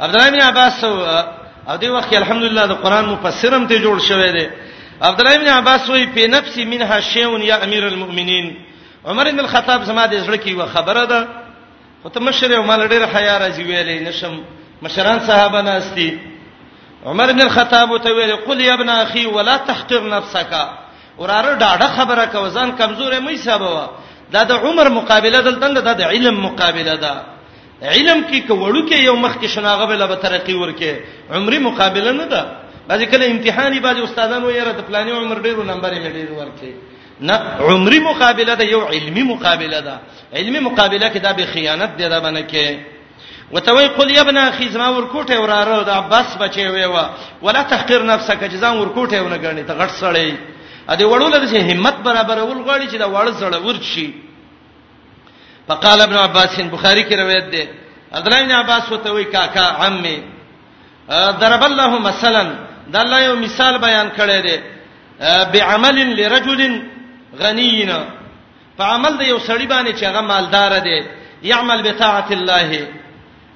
[SPEAKER 1] عبد الله بن عباس او دی وخت الحمدلله د قران مفسرم ته جوړ شوی دی عبد الله بن عباس وی په نفس منها شیون یا امیر المؤمنین عمر بن الخطاب زما د زړه کې و خبره ده خو ته مشر یو مال ډیر حیا راځي ویلې نشم مشران صحابه ناشتي عمر بن الخطاب ته ویل قل یا ابن اخي ولا تحقر نفسك وراره ډاډه خبره کو ځان کمزورې مې حسابوا دا د عمر مقابله دلته ده د علم مقابله ده علم کې کوړو کې یو مخ کې شناغه بل به ترقی ورکه عمرې مقابله نه ده بعضی کله امتحاني بعضی استادانو یې را د پلاني عمر ډیرو نمبر یې ډیر ورکه نه عمرې مقابله ده یو علمی مقابله ده علمی مقابله کې دا به خیانت دی دا باندې کې وتوي قل يا ابن اخي زما ورکوټه وراره د عباس بچي وي وا ولا تحقير نفسك جزام ورکوټه ونه غني ته غټ سړی ا دې وړول د همت برابرول غواړي چې دا وړ سړی ورچی فقال ابن عباس بخاری کې روایت ده عبد الله بن عباس وته وی کاکا عمي ضرب الله مثلا دا الله یو مثال بیان کړی دی بعمل لرجل غنینا په عمل د یو سړی باندې چې هغه مالدار دی يعمل بطاعت الله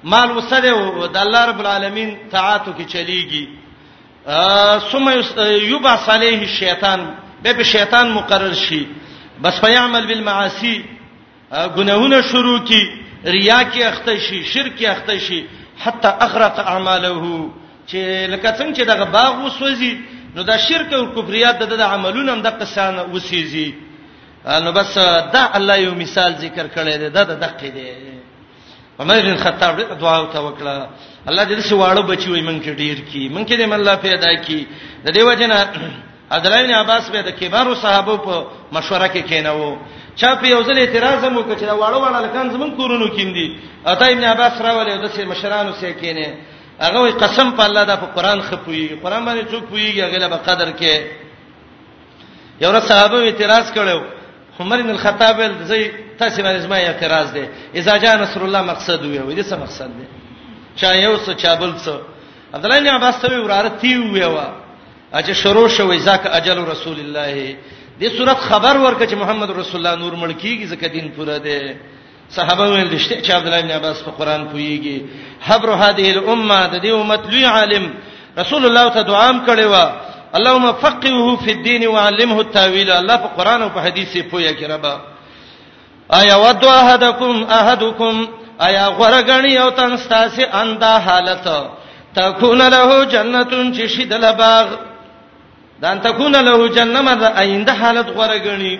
[SPEAKER 1] مال وسره د الله رب العالمین طاعت کې چلیږي ثم یبعث علیه الشیطان به په شیطان مقرر شي بس فیعمل بالمعاصی ګناهونه شروع کی ریا کې اخته شي شرک کې اخته شي حتی اغرق اعماله چې لکه څنګه چې دغه باغ وسوځي نو دا شرک او کفریات د عملونو هم د قصانه وسیږي نو بس دا الله یو مثال ذکر کړی دی دا د دقه دی عمر بن خطاب دې دعا وته وکړه الله دې څه واړو بچي وي مونږ کې ډیر کی مونږ کې دې الله پیدا کی د دې وجنه ادراین عباس به د کبارو صحابه په مشوره کې کیناو چا په یو ځل اعتراض مو کړ چې دا واړو واړه لکان زمون کورونو کیندي اته ابن عباس راولې د سه مشرانو سه کینې هغه وي قسم په الله دا په قران خپوي قران باندې څوک پويږي هغه له قدر کې یو ورځ صحابه اعتراض کړو عمر بن الخطاب ول زي تاسو باندې زما اعتراض دی اذا جاء نصر الله مقصد وي وي څه مقصد دی چا یو څه چا بل څه عبد الله بن عباس ته وراره تی وی وا اجه شروع شوې ځکه اجل رسول الله دې صورت خبر ورکړه چې محمد رسول الله نور ملکیږي ځکه دین پوره دی صحابه ویل رښتیا چې عبد الله بن عباس په قران پویږي حبر هذه الامه د دې امت لوی عالم رسول الله ته دعا هم کړې و اللهم فقهه فی الدین وعلمه التاویل الله په قران او په حدیث یې پویا کې رب آیا ود احدکم احدکم آیا غرغنی او تن ستاسو اندا حالت تکون له جنتون چې شیدل باغ دان تکون له جنمه د آینده حالت غرغنی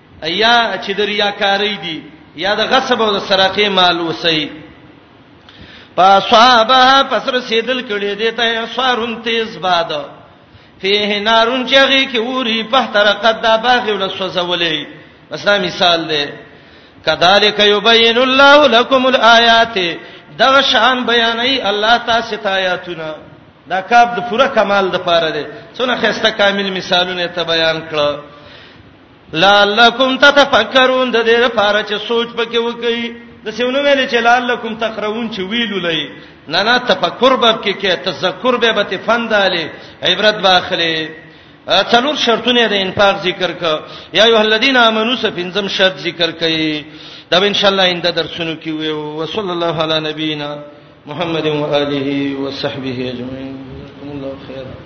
[SPEAKER 1] یا چې د ریاکاری دي یا د غصب او د سرقې مال وسی پاسوابه پسر سیدل کړي دي ته سوارون تیز باد فيه نارون چغي کې وری په ترقد دا باغ ول سوزولې بس دا مثال دی کذالک یبین الله لكم الآیات دا شان بیانې الله تاسو ته آیاتونه دا کاب د پوره کمال د پاره دی څونه خسته کامل مثالونه ته بیان کړه لعلکم تتفکرون د دې لپاره چې سوچ پکې وکړي د سیونو ویل چې لعلکم تقرؤون چې ویلو لای نه نه تفکر به کې کې تذکر به به تفنداله عبرت باخله څلور شرطونه د انفاق ذکر ک یا ایه الذین آمنو سفینزم شرط ذکر کړي دا ان شاء الله اینده درسونو کې وي او صلی الله علی نبینا محمد و آله و صحبه اجمعین جزاکم الله خیرا